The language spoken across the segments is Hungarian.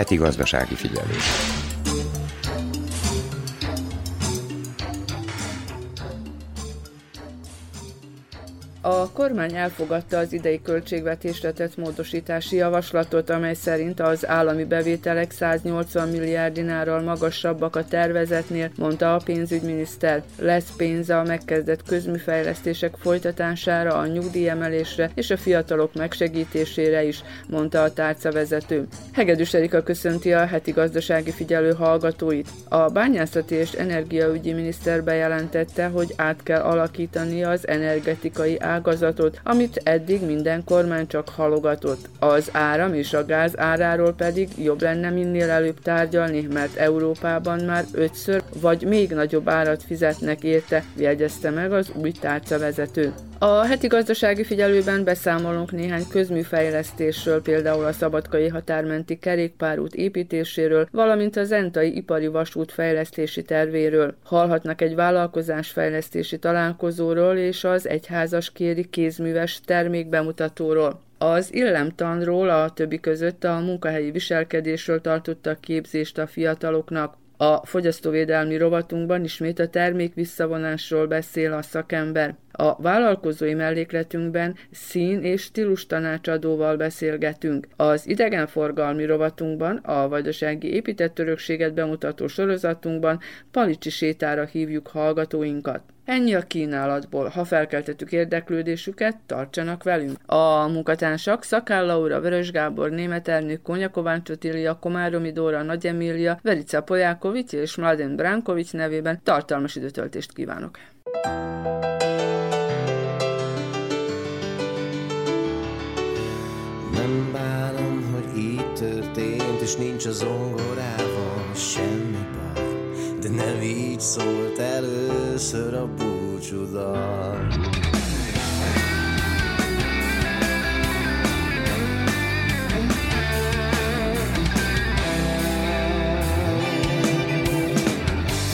Heti gazdasági figyelés. A kormány elfogadta az idei költségvetésre tett módosítási javaslatot, amely szerint az állami bevételek 180 milliárd dinárral magasabbak a tervezetnél, mondta a pénzügyminiszter. Lesz pénz a megkezdett közműfejlesztések folytatására, a nyugdíjemelésre és a fiatalok megsegítésére is, mondta a tárcavezető. Hegedűs Erika köszönti a heti gazdasági figyelő hallgatóit. A bányászati és energiaügyi miniszter bejelentette, hogy át kell alakítani az energetikai ágazatot, amit eddig minden kormány csak halogatott. Az áram és a gáz áráról pedig jobb lenne minél előbb tárgyalni, mert Európában már ötször vagy még nagyobb árat fizetnek érte, jegyezte meg az új tárcavezető. A heti gazdasági figyelőben beszámolunk néhány közműfejlesztésről, például a szabadkai határmenti kerékpárút építéséről, valamint az Entai ipari vasút fejlesztési tervéről. Hallhatnak egy vállalkozásfejlesztési találkozóról és az egyházas kéri kézműves termékbemutatóról. Az illemtanról a többi között a munkahelyi viselkedésről tartottak képzést a fiataloknak. A fogyasztóvédelmi rovatunkban ismét a termék visszavonásról beszél a szakember. A vállalkozói mellékletünkben szín- és stílus tanácsadóval beszélgetünk. Az idegenforgalmi rovatunkban, a vajdasági épített örökséget bemutató sorozatunkban palicsi sétára hívjuk hallgatóinkat. Ennyi a kínálatból. Ha felkeltettük érdeklődésüket, tartsanak velünk. A munkatársak Szakáll Laura, Vörös Gábor, Német Ernő, Konya Kovács Komáromi Dóra, Nagy Emília, Verica Polyákovics és Mladen Brankovics nevében tartalmas időtöltést kívánok. Nem bánom, hogy így történt, és nincs a zongorával semmi. De nem így szólt először a búcsúdal.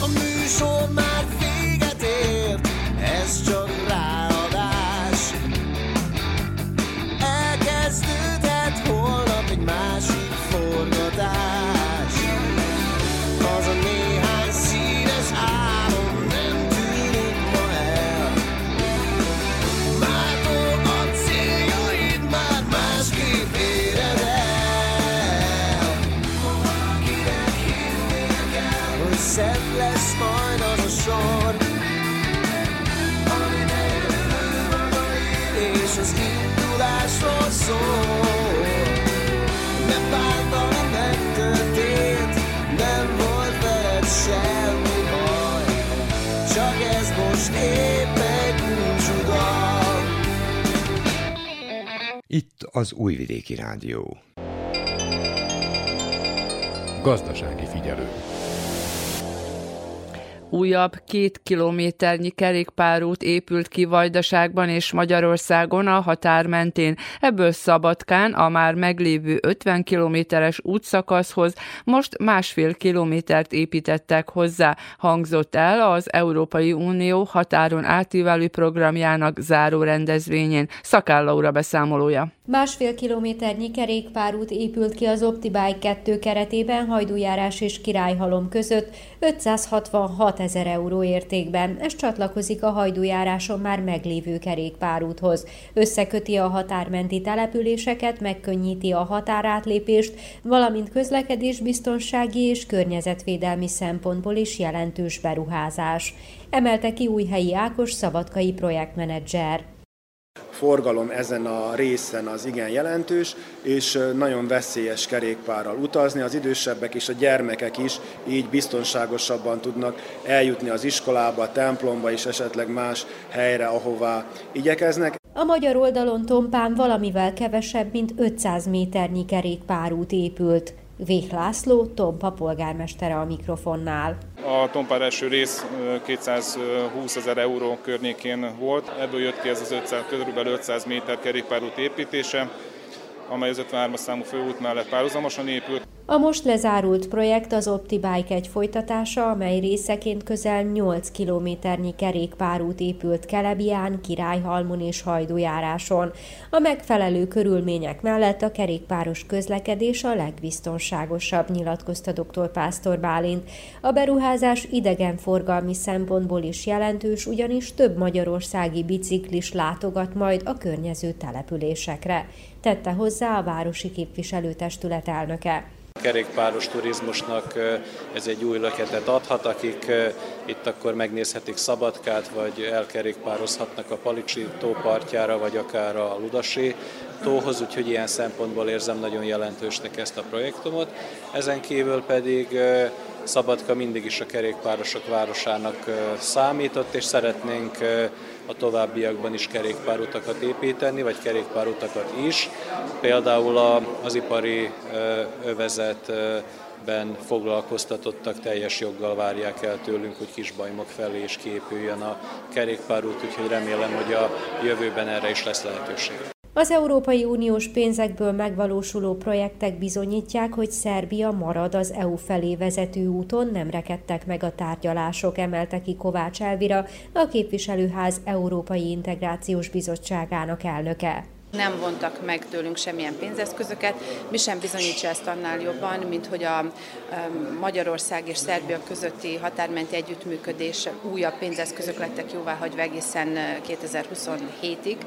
A műsor már az Újvidéki Rádió. Gazdasági figyelő. Újabb két kilométernyi kerékpárút épült ki Vajdaságban és Magyarországon a határ mentén. Ebből Szabadkán a már meglévő 50 kilométeres útszakaszhoz most másfél kilométert építettek hozzá, hangzott el az Európai Unió határon átívelő programjának záró rendezvényén. Szakáll Laura beszámolója. Másfél kilométernyi kerékpárút épült ki az Optibike 2 keretében Hajdújárás és Királyhalom között 566 ezer euró értékben. Ez csatlakozik a Hajdújáráson már meglévő kerékpárúthoz. Összeköti a határmenti településeket, megkönnyíti a határátlépést, valamint közlekedésbiztonsági és környezetvédelmi szempontból is jelentős beruházás. Emelte ki Újhelyi Ákos szabadkai projektmenedzser forgalom ezen a részen az igen jelentős, és nagyon veszélyes kerékpárral utazni. Az idősebbek és a gyermekek is így biztonságosabban tudnak eljutni az iskolába, a templomba és esetleg más helyre, ahová igyekeznek. A magyar oldalon tompán valamivel kevesebb, mint 500 méternyi kerékpárút épült. Vég László, Tompa polgármestere a mikrofonnál. A Tompár első rész 220 ezer euró környékén volt, ebből jött ki ez az 500, körülbelül 500 méter kerékpárút építése, amely az 53-as számú főút mellett párhuzamosan épült. A most lezárult projekt az OptiBike egy folytatása, amely részeként közel 8 kilométernyi kerékpárút épült Kelebián, Királyhalmon és Hajdújáráson. A megfelelő körülmények mellett a kerékpáros közlekedés a legbiztonságosabb, nyilatkozta dr. Pásztor Bálint. A beruházás idegenforgalmi szempontból is jelentős, ugyanis több magyarországi biciklis látogat majd a környező településekre, tette hozzá a városi képviselőtestület elnöke kerékpáros turizmusnak ez egy új löketet adhat, akik itt akkor megnézhetik Szabadkát, vagy elkerékpározhatnak a Palicsi tó partjára, vagy akár a Ludasi tóhoz, úgyhogy ilyen szempontból érzem nagyon jelentősnek ezt a projektumot. Ezen kívül pedig Szabadka mindig is a kerékpárosok városának számított, és szeretnénk a továbbiakban is kerékpárutakat építeni, vagy kerékpárutakat is. Például az ipari övezetben foglalkoztatottak teljes joggal várják el tőlünk, hogy Kisbajmok felé is képüljön a kerékpárút, úgyhogy remélem, hogy a jövőben erre is lesz lehetőség. Az Európai Uniós pénzekből megvalósuló projektek bizonyítják, hogy Szerbia marad az EU felé vezető úton, nem rekedtek meg a tárgyalások, emelte ki Kovács Elvira, a képviselőház Európai Integrációs Bizottságának elnöke nem vontak meg tőlünk semmilyen pénzeszközöket, mi sem bizonyítsa ezt annál jobban, mint hogy a Magyarország és Szerbia közötti határmenti együttműködés újabb pénzeszközök lettek jóváhagyva egészen 2027-ig.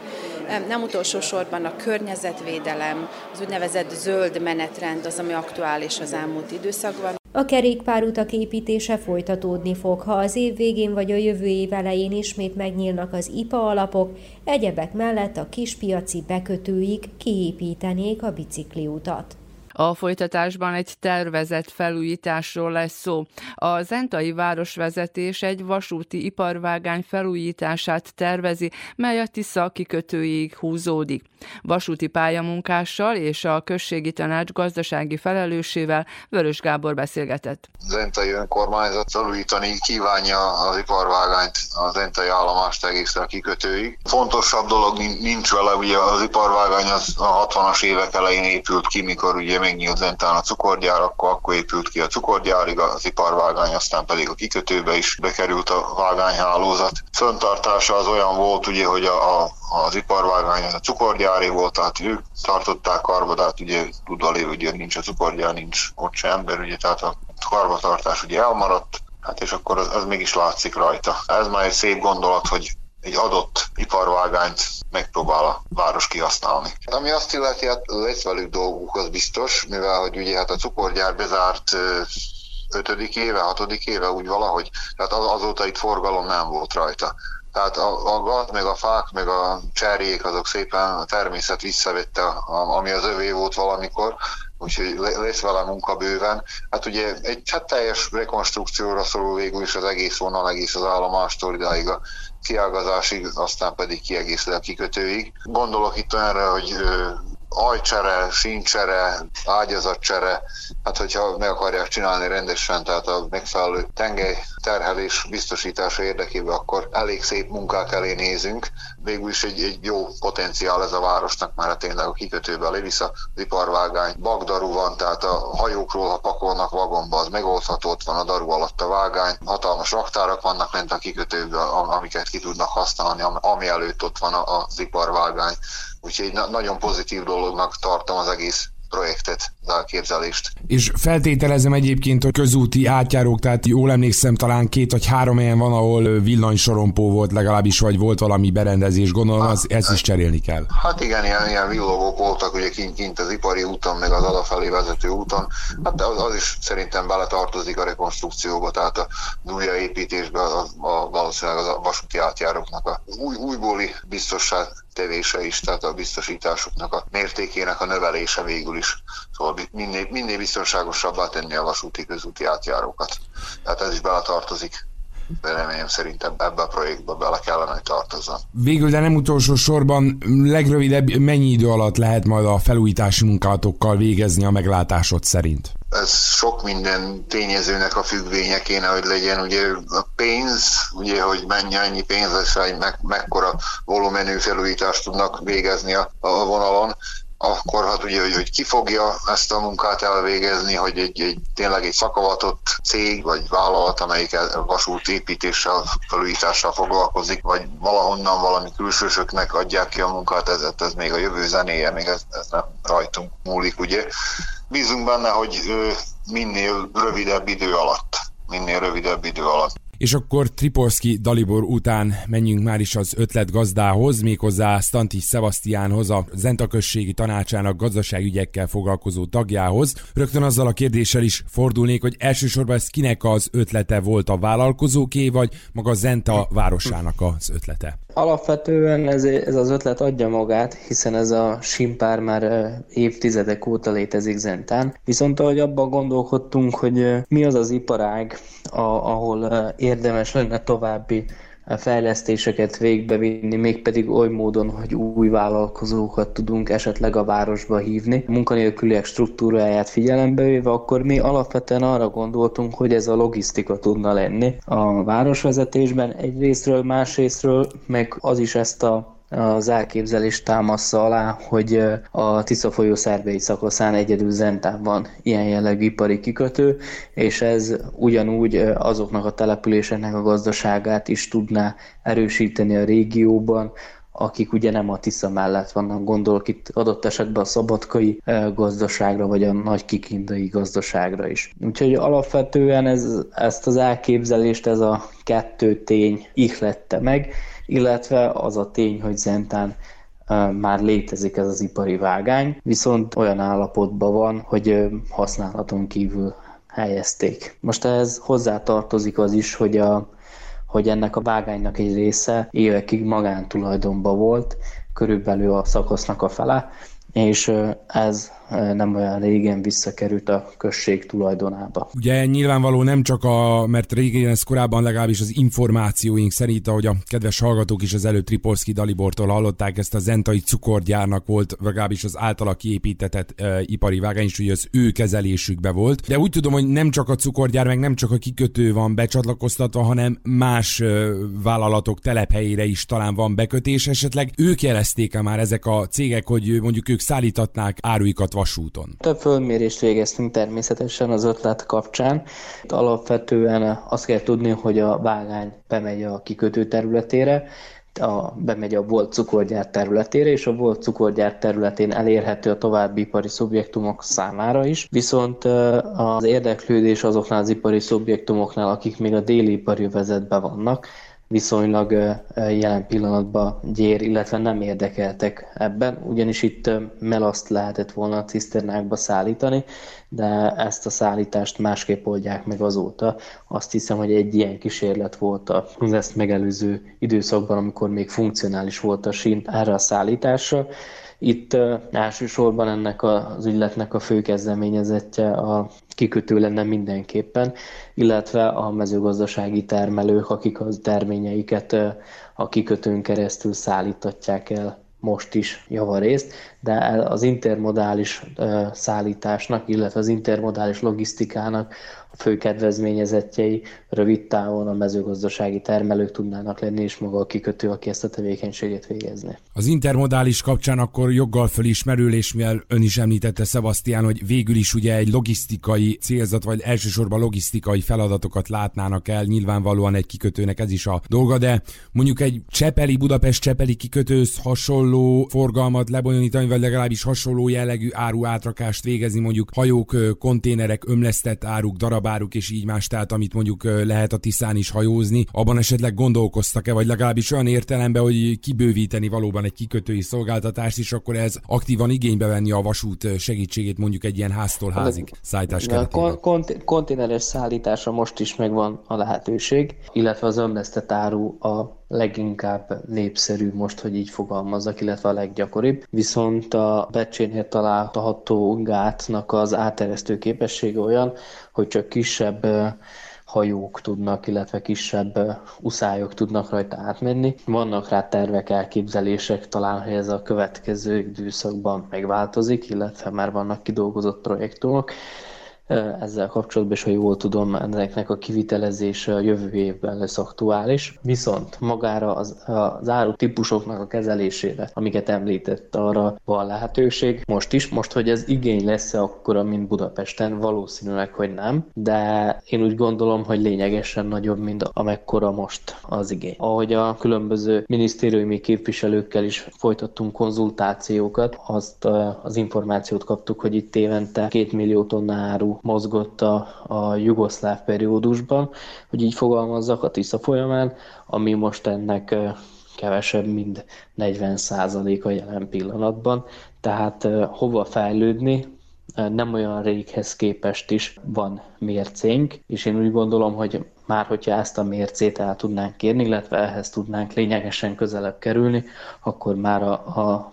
Nem utolsó sorban a környezetvédelem, az úgynevezett zöld menetrend az, ami aktuális az elmúlt időszakban. A kerékpárutak építése folytatódni fog, ha az év végén vagy a jövő év elején ismét megnyílnak az IPA alapok, egyebek mellett a kispiaci bekötőig kiépítenék a bicikliutat. A folytatásban egy tervezett felújításról lesz szó. A Zentai városvezetés egy vasúti iparvágány felújítását tervezi, mely a Tisza kikötőig húzódik. Vasúti pályamunkással és a községi tanács gazdasági felelősével Vörös Gábor beszélgetett. Zentai önkormányzat felújítani kívánja az iparvágányt a Zentai állomást egészen a kikötőig. Fontosabb dolog nincs vele, ugye az iparvágány az a 60-as évek elején épült ki, mikor ugye megnyílt Zentán a cukorgyár, akkor, akkor épült ki a cukorgyárig, az iparvágány, aztán pedig a kikötőbe is bekerült a vágányhálózat. Föntartása az olyan volt, ugye, hogy a, a az iparvágány az a cukorgyári volt, tehát ők tartották karba, de hát ugye tudva lévő, hogy nincs a cukorgyár, nincs ott sem ember, ugye, tehát a karbatartás ugye elmaradt, hát és akkor az, az mégis látszik rajta. Ez már egy szép gondolat, hogy egy adott iparvágányt megpróbál a város kihasználni. Ami azt illeti, hát lesz velük dolguk, az biztos, mivel hogy ugye hát a cukorgyár bezárt ötödik éve, hatodik éve, úgy valahogy, tehát az, azóta itt forgalom nem volt rajta. Tehát a, a gaz, meg a fák, meg a cserjék, azok szépen a természet visszavette, ami az övé volt valamikor, úgyhogy lesz vele munka bőven. Hát ugye egy hát teljes rekonstrukcióra szorul végül is az egész vonal, egész az állomástól idáig a kiágazásig, aztán pedig kiegészül a kikötőig. Gondolok itt erre, hogy ajcsere, színcsere, ágyazatcsere, hát hogyha meg akarják csinálni rendesen, tehát a megfelelő tengely terhelés biztosítása érdekében, akkor elég szép munkák elé nézünk. Végül is egy, egy jó potenciál ez a városnak, mert tényleg a kikötőbe a Levisz, az iparvágány, bagdaru van, tehát a hajókról, ha pakolnak vagonba, az megoldható, ott van a daru alatt a vágány, hatalmas raktárak vannak lent a kikötőben, amiket ki tudnak használni, ami előtt ott van az iparvágány. Úgyhogy nagyon pozitív dolognak tartom az egész projektet, az elképzelést. És feltételezem egyébként, hogy közúti átjárók, tehát jól emlékszem, talán két vagy három helyen van, ahol villanysorompó volt legalábbis, vagy volt valami berendezés, gondolom, az, ezt is cserélni kell. Hát igen, ilyen, ilyen villogók voltak ugye kint, kint az ipari úton, meg az adafelé vezető úton, hát az, az is szerintem beletartozik a rekonstrukcióba, tehát a újraépítésbe a, a, valószínűleg a vasúti átjáróknak a új, újbóli biztosság tevése is, tehát a biztosításoknak a mértékének a növelése végül is. Szóval minél, minél biztonságosabbá tenni a vasúti közúti átjárókat. Tehát ez is beletartozik de remélem szerintem ebbe a projektbe bele kellene, hogy tartozzon. Végül, de nem utolsó sorban, legrövidebb mennyi idő alatt lehet majd a felújítási munkálatokkal végezni a meglátásod szerint? Ez sok minden tényezőnek a függvénye kéne, hogy legyen. Ugye a pénz, ugye, hogy mennyi, annyi pénz lesz, hogy meg, mekkora volumenű felújítást tudnak végezni a, a vonalon akkor hát ugye, hogy, hogy ki fogja ezt a munkát elvégezni, hogy egy, egy tényleg egy szakavatott cég vagy vállalat, amelyik vasút építéssel, felújítással foglalkozik, vagy valahonnan valami külsősöknek adják ki a munkát, ez, ez még a jövő zenéje, még ez, ez nem rajtunk múlik, ugye. Bízunk benne, hogy minél rövidebb idő alatt, minél rövidebb idő alatt és akkor Tripolski Dalibor után menjünk már is az ötlet gazdához, méghozzá Stantis Sebastiánhoz, a Zenta községi tanácsának gazdaságügyekkel foglalkozó tagjához. Rögtön azzal a kérdéssel is fordulnék, hogy elsősorban ez kinek az ötlete volt a vállalkozóké, vagy maga Zenta városának az ötlete? Alapvetően ez, ez az ötlet adja magát, hiszen ez a simpár már évtizedek óta létezik Zentán. Viszont ahogy abban gondolkodtunk, hogy mi az az iparág, ahol érdemes lenne további fejlesztéseket végbevinni, mégpedig oly módon, hogy új vállalkozókat tudunk esetleg a városba hívni, munkanélküliek struktúráját figyelembe véve, akkor mi alapvetően arra gondoltunk, hogy ez a logisztika tudna lenni a városvezetésben egyrésztről, másrésztről, meg az is ezt a az elképzelést támaszza alá, hogy a Tisza folyó szervei szakaszán egyedül Zentán van ilyen jellegű ipari kikötő, és ez ugyanúgy azoknak a településeknek a gazdaságát is tudná erősíteni a régióban, akik ugye nem a Tisza mellett vannak, gondolok itt adott esetben a szabadkai gazdaságra, vagy a nagy kikindai gazdaságra is. Úgyhogy alapvetően ez, ezt az elképzelést ez a kettő tény ihlette meg, illetve az a tény, hogy Zentán már létezik ez az ipari vágány, viszont olyan állapotban van, hogy használaton kívül helyezték. Most ehhez hozzátartozik az is, hogy, a, hogy ennek a vágánynak egy része évekig magántulajdonban volt, körülbelül a szakasznak a fele, és ez nem olyan régen visszakerült a község tulajdonába. Ugye nyilvánvaló nem csak a, mert régen ez korábban legalábbis az információink szerint, ahogy a kedves hallgatók is az előbb Tripolski Dalibortól hallották, ezt a zentai cukorgyárnak volt, legalábbis az általa kiépítetett e, ipari vágány is, hogy az ő kezelésükbe volt. De úgy tudom, hogy nem csak a cukorgyár, meg nem csak a kikötő van becsatlakoztatva, hanem más e, vállalatok telephelyére is talán van bekötés. Esetleg ők jelezték-e már ezek a cégek, hogy mondjuk ők szállítatnák áruikat vasúton? Több fölmérést végeztünk természetesen az ötlet kapcsán. Alapvetően azt kell tudni, hogy a vágány bemegy a kikötő területére, a, bemegy a volt cukorgyár területére, és a volt cukorgyár területén elérhető a további ipari szubjektumok számára is. Viszont az érdeklődés azoknál az ipari szubjektumoknál, akik még a déli ipari vezetben vannak, viszonylag jelen pillanatban gyér, illetve nem érdekeltek ebben, ugyanis itt melaszt lehetett volna a ciszternákba szállítani, de ezt a szállítást másképp oldják meg azóta. Azt hiszem, hogy egy ilyen kísérlet volt az ezt megelőző időszakban, amikor még funkcionális volt a sín erre a szállításra, itt elsősorban ennek az ügyletnek a fő kezdeményezetje a kikötő lenne mindenképpen, illetve a mezőgazdasági termelők, akik az terményeiket a kikötőn keresztül szállítatják el most is javarészt, de az intermodális szállításnak, illetve az intermodális logisztikának fő kedvezményezettjei rövid távon a mezőgazdasági termelők tudnának lenni, és maga a kikötő, aki ezt a tevékenységet végezni. Az intermodális kapcsán akkor joggal fölismerül, és mivel ön is említette, Sebastian, hogy végül is ugye egy logisztikai célzat, vagy elsősorban logisztikai feladatokat látnának el, nyilvánvalóan egy kikötőnek ez is a dolga, de mondjuk egy Csepeli, Budapest Csepeli kikötőz hasonló forgalmat lebonyolítani, vagy legalábbis hasonló jellegű áru átrakást végezni, mondjuk hajók, konténerek, ömlesztett áruk, darabáruk és így más, tehát amit mondjuk lehet a Tiszán is hajózni, abban esetleg gondolkoztak-e, vagy legalábbis olyan értelemben, hogy kibővíteni valóban egy kikötői szolgáltatást, és akkor ez aktívan igénybe venni a vasút segítségét mondjuk egy ilyen háztól házig szállítás keretében. A kont- konténeres szállítása most is megvan a lehetőség, illetve az ömlesztett áru a leginkább népszerű most, hogy így fogalmazzak, illetve a leggyakoribb. Viszont a becsénél található gátnak az áteresztő képessége olyan, hogy csak kisebb hajók tudnak, illetve kisebb uszályok tudnak rajta átmenni. Vannak rá tervek, elképzelések, talán, hogy ez a következő időszakban megváltozik, illetve már vannak kidolgozott projektumok ezzel kapcsolatban, és ha jól tudom, ennek a kivitelezése a jövő évben lesz aktuális. Viszont magára az, az áru típusoknak a kezelésére, amiket említett, arra van lehetőség. Most is, most, hogy ez igény lesz-e akkora, mint Budapesten, valószínűleg, hogy nem, de én úgy gondolom, hogy lényegesen nagyobb, mint amekkora most az igény. Ahogy a különböző minisztériumi képviselőkkel is folytattunk konzultációkat, azt az információt kaptuk, hogy itt évente két millió tonna áru mozgott a, a jugoszláv periódusban, hogy így fogalmazzak a Tisza folyamán, ami most ennek kevesebb, mint 40 a jelen pillanatban. Tehát hova fejlődni, nem olyan réghez képest is van mércénk, és én úgy gondolom, hogy már hogyha ezt a mércét el tudnánk kérni, illetve ehhez tudnánk lényegesen közelebb kerülni, akkor már a, a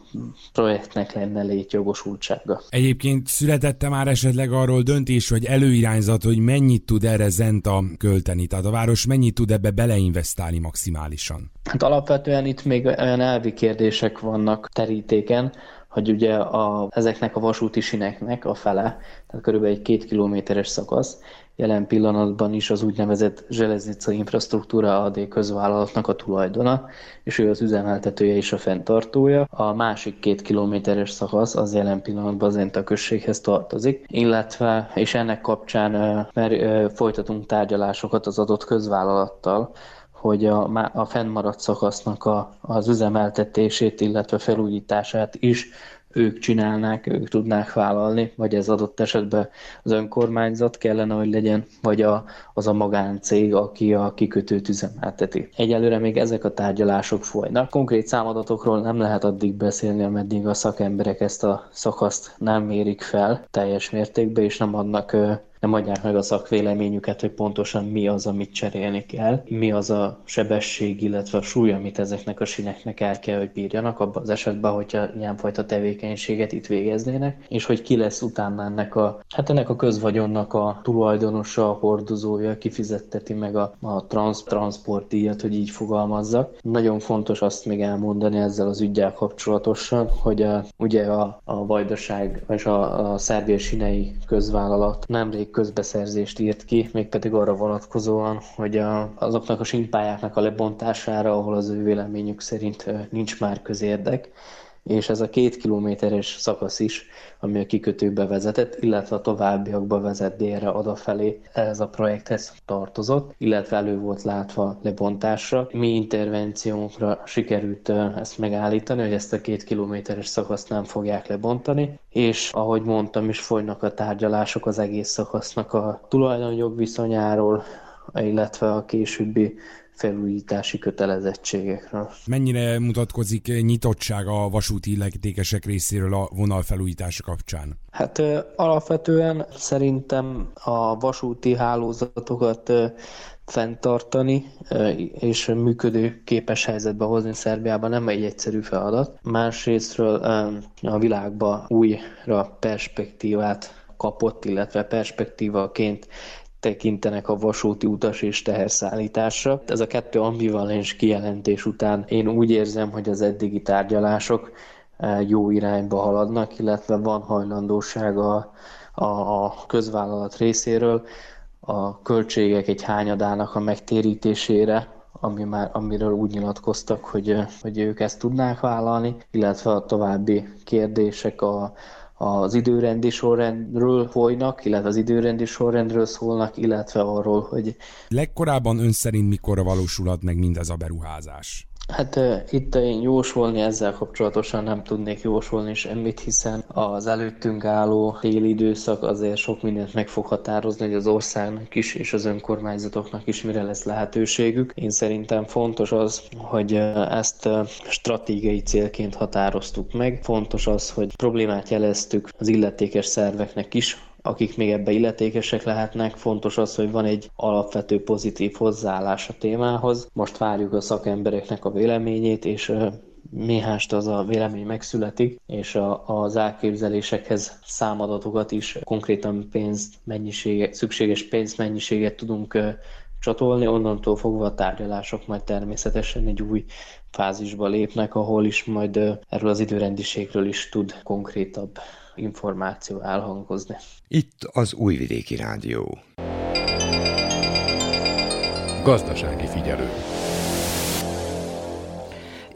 projektnek lenne létjogosultsága. Egyébként születette már esetleg arról döntés, hogy előirányzat, hogy mennyit tud erre Zenta költeni, tehát a város mennyit tud ebbe beleinvestálni maximálisan? Hát alapvetően itt még olyan elvi kérdések vannak terítéken, hogy ugye a, ezeknek a vasúti sineknek a fele, tehát körülbelül egy két kilométeres szakasz, jelen pillanatban is az úgynevezett Zseleznica Infrastruktúra AD közvállalatnak a tulajdona, és ő az üzemeltetője és a fenntartója. A másik két kilométeres szakasz az jelen pillanatban az Enta községhez tartozik, illetve, és ennek kapcsán mert folytatunk tárgyalásokat az adott közvállalattal, hogy a, a fennmaradt szakasznak a, az üzemeltetését, illetve felújítását is ők csinálnák, ők tudnák vállalni, vagy ez adott esetben az önkormányzat kellene, hogy legyen, vagy a, az a magáncég, aki a kikötőt üzemelteti. Egyelőre még ezek a tárgyalások folynak. Konkrét számadatokról nem lehet addig beszélni, ameddig a szakemberek ezt a szakaszt nem mérik fel teljes mértékben, és nem adnak nem adják meg a szakvéleményüket, hogy pontosan mi az, amit cserélni kell, mi az a sebesség, illetve a súly, amit ezeknek a sineknek el kell, hogy bírjanak, abban az esetben, hogyha ilyenfajta tevékenységet itt végeznének, és hogy ki lesz utána ennek a, hát ennek a közvagyonnak a tulajdonosa, a hordozója, kifizetteti meg a, a transz, transportdíjat, hogy így fogalmazzak. Nagyon fontos azt még elmondani ezzel az ügyel kapcsolatosan, hogy a, ugye a, a Vajdaság és a, a Szerbia Sinei közvállalat nemrég még közbeszerzést írt ki, mégpedig arra vonatkozóan, hogy a, azoknak a simpályáknak a lebontására, ahol az ő véleményük szerint nincs már közérdek, és ez a két kilométeres szakasz is, ami a kikötőbe vezetett, illetve a továbbiakba vezet délre odafelé, ez a projekthez tartozott, illetve elő volt látva lebontásra. Mi intervenciónkra sikerült ezt megállítani, hogy ezt a két kilométeres szakaszt nem fogják lebontani, és ahogy mondtam is, folynak a tárgyalások az egész szakasznak a tulajdonjog viszonyáról, illetve a későbbi felújítási kötelezettségekről. Mennyire mutatkozik nyitottság a vasúti illetékesek részéről a vonal felújítása kapcsán? Hát alapvetően szerintem a vasúti hálózatokat fenntartani és működő képes helyzetbe hozni Szerbiában nem egy egyszerű feladat. Másrésztről a világba újra perspektívát kapott, illetve perspektívaként tekintenek a vasúti utas és teherszállításra. Ez a kettő ambivalens kijelentés után én úgy érzem, hogy az eddigi tárgyalások eh, jó irányba haladnak, illetve van hajlandóság a, a, a közvállalat részéről a költségek egy hányadának a megtérítésére, ami már, amiről úgy nyilatkoztak, hogy, eh, hogy ők ezt tudnák vállalni, illetve a további kérdések a, az időrendi sorrendről folynak, illetve az időrendi sorrendről szólnak, illetve arról, hogy... Legkorábban ön szerint mikorra valósulhat meg mindez a beruházás? Hát itt én jósolni ezzel kapcsolatosan nem tudnék jósolni semmit, hiszen az előttünk álló téli időszak azért sok mindent meg fog határozni, hogy az országnak is és az önkormányzatoknak is mire lesz lehetőségük. Én szerintem fontos az, hogy ezt stratégiai célként határoztuk meg. Fontos az, hogy problémát jeleztük az illetékes szerveknek is, akik még ebbe illetékesek lehetnek. Fontos az, hogy van egy alapvető pozitív hozzáállás a témához. Most várjuk a szakembereknek a véleményét, és néhást az a vélemény megszületik, és a, az elképzelésekhez számadatokat is, konkrétan pénz mennyiséget, szükséges pénzmennyiséget tudunk csatolni, onnantól fogva a tárgyalások majd természetesen egy új fázisba lépnek, ahol is majd erről az időrendiségről is tud konkrétabb információ elhangozni. Itt az Újvidéki Rádió. Gazdasági figyelő.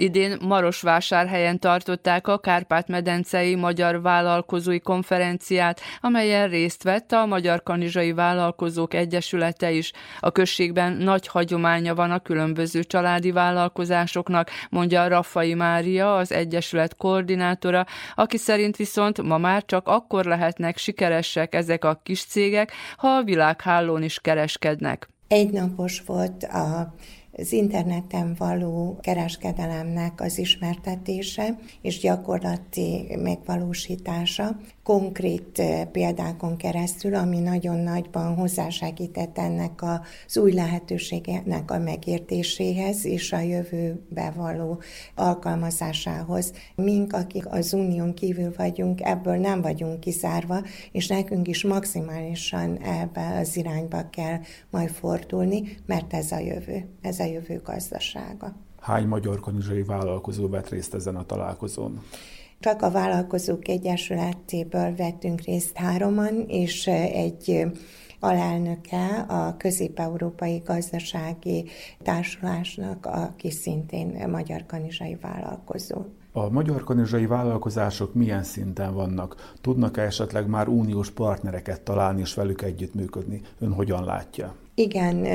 Idén Marosvásárhelyen tartották a Kárpát-medencei Magyar Vállalkozói Konferenciát, amelyen részt vett a Magyar Kanizsai Vállalkozók Egyesülete is. A községben nagy hagyománya van a különböző családi vállalkozásoknak, mondja Raffai Mária, az Egyesület koordinátora, aki szerint viszont ma már csak akkor lehetnek sikeresek ezek a kis cégek, ha a világhálón is kereskednek. Egynapos volt a az interneten való kereskedelemnek az ismertetése és gyakorlati megvalósítása konkrét eh, példákon keresztül, ami nagyon nagyban hozzásegített ennek az új lehetőségnek a megértéséhez és a jövőbe való alkalmazásához. Mink, akik az unión kívül vagyunk, ebből nem vagyunk kizárva, és nekünk is maximálisan ebbe az irányba kell majd fordulni, mert ez a jövő, ez a jövő gazdasága. Hány magyar kanizsai vállalkozó vett részt ezen a találkozón? Csak a Vállalkozók Egyesületéből vettünk részt hároman, és egy alelnöke a Közép-Európai Gazdasági Társulásnak, aki szintén magyar kanizsai vállalkozó. A magyar kanizsai vállalkozások milyen szinten vannak? Tudnak-e esetleg már uniós partnereket találni és velük együttműködni? Ön hogyan látja? Igen,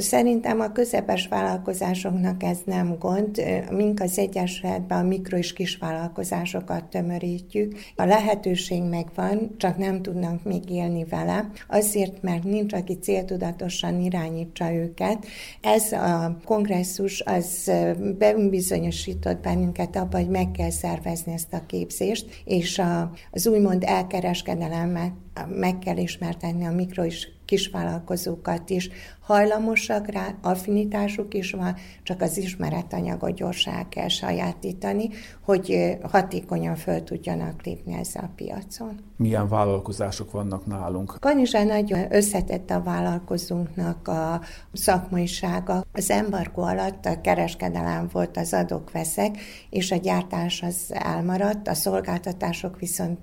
szerintem a közepes vállalkozásoknak ez nem gond. Mink az Egyesületben a mikro és vállalkozásokat tömörítjük. A lehetőség megvan, csak nem tudnak még élni vele, azért, mert nincs, aki céltudatosan irányítsa őket. Ez a kongresszus az bebizonyosított bennünket abban, hogy meg kell szervezni ezt a képzést, és az úgymond elkereskedelemet meg kell ismertetni a mikro és kisvállalkozókat is. Hajlamosak rá, affinitásuk is van, csak az ismeretanyagot gyorsan kell sajátítani, hogy hatékonyan föl tudjanak lépni ezzel a piacon. Milyen vállalkozások vannak nálunk? Kanizsán nagyon összetett a vállalkozónknak a szakmaisága. Az embargó alatt a kereskedelem volt az adok-veszek, és a gyártás az elmaradt, a szolgáltatások viszont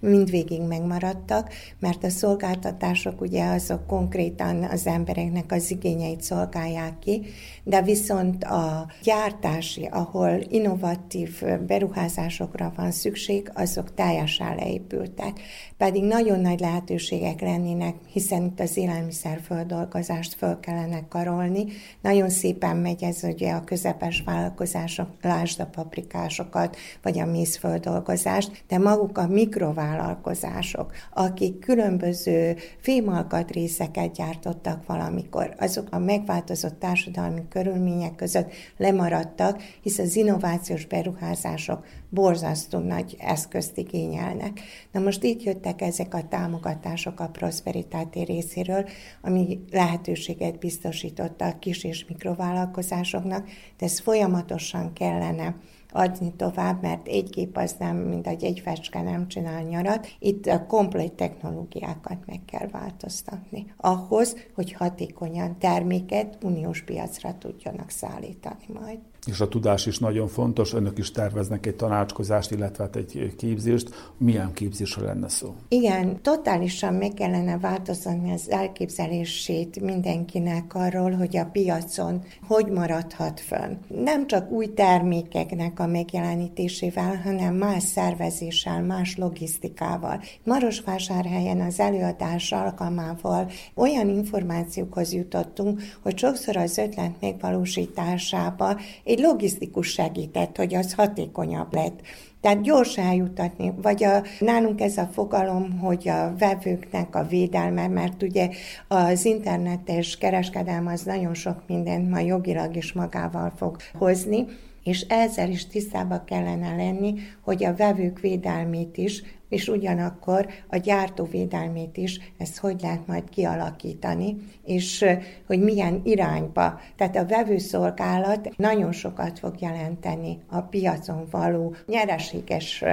mindvégig megmaradtak, mert a szolgáltatások ugye azok konkrétan az embereknek az igényeit szolgálják ki, de viszont a gyártási, ahol innovatív beruházásokra van szükség, azok teljesen leépültek. Pedig nagyon nagy lehetőségek lennének, hiszen itt az élelmiszerföldolgozást föl kellene karolni. Nagyon szépen megy ez ugye a közepes vállalkozások, lásd a paprikásokat, vagy a mézföldolgozást, de maguk a mikrovállalkozások, akik különböző fémalkatrészeket gyártottak valamikor, azok a megváltozott társadalmi körülmények között lemaradtak, hisz az innovációs beruházások borzasztó nagy eszközt igényelnek. Na most itt jöttek ezek a támogatások a prosperitáti részéről, ami lehetőséget biztosított a kis és mikrovállalkozásoknak, de ez folyamatosan kellene adni tovább, mert egy gép az nem, mint egy egy fecske nem csinál nyarat. Itt a komplet technológiákat meg kell változtatni. Ahhoz, hogy hatékonyan terméket uniós piacra tudjanak szállítani majd és a tudás is nagyon fontos. Önök is terveznek egy tanácskozást, illetve hát egy képzést. Milyen képzésről lenne szó? Igen, totálisan meg kellene változtatni az elképzelését mindenkinek arról, hogy a piacon hogy maradhat fönn. Nem csak új termékeknek a megjelenítésével, hanem más szervezéssel, más logisztikával. Marosvásárhelyen az előadás alkalmával olyan információkhoz jutottunk, hogy sokszor az ötlet megvalósításába egy logisztikus segített, hogy az hatékonyabb lett. Tehát gyors eljutatni, vagy a, nálunk ez a fogalom, hogy a vevőknek a védelme, mert ugye az internetes kereskedelem az nagyon sok mindent ma jogilag is magával fog hozni, és ezzel is tisztába kellene lenni, hogy a vevők védelmét is és ugyanakkor a gyártóvédelmét is, ezt hogy lehet majd kialakítani, és hogy milyen irányba. Tehát a vevőszolgálat nagyon sokat fog jelenteni a piacon való nyereséges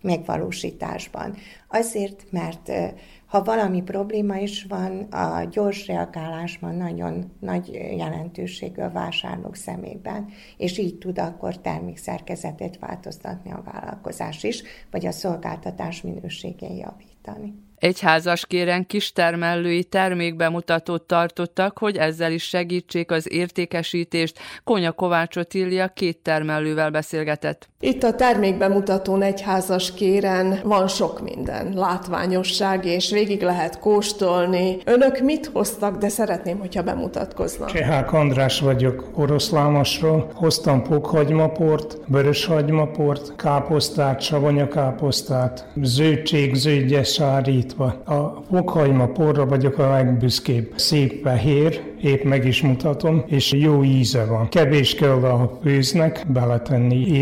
megvalósításban. Azért, mert ha valami probléma is van, a gyors reagálásban nagyon nagy jelentőségű a vásárlók szemében, és így tud akkor termékszerkezetét változtatni a vállalkozás is, vagy a szolgáltatás minőségén javítani. Egy házaskéren kistermelői termékbemutatót tartottak, hogy ezzel is segítsék az értékesítést. Konya Kovács Otília két termelővel beszélgetett. Itt a termékbemutatón egy házaskéren van sok minden, látványosság, és végig lehet kóstolni. Önök mit hoztak, de szeretném, hogyha bemutatkoznak. Csehák András vagyok Oroszlámosról. Hoztam pokhagymaport, vöröshagymaport, káposztát, savonakáposztát, zöldség, zöldgyes sárít, fordítva. A fokhajma porra vagyok a legbüszkébb. Szép fehér, épp meg is mutatom, és jó íze van. Kevés kell a főznek beletenni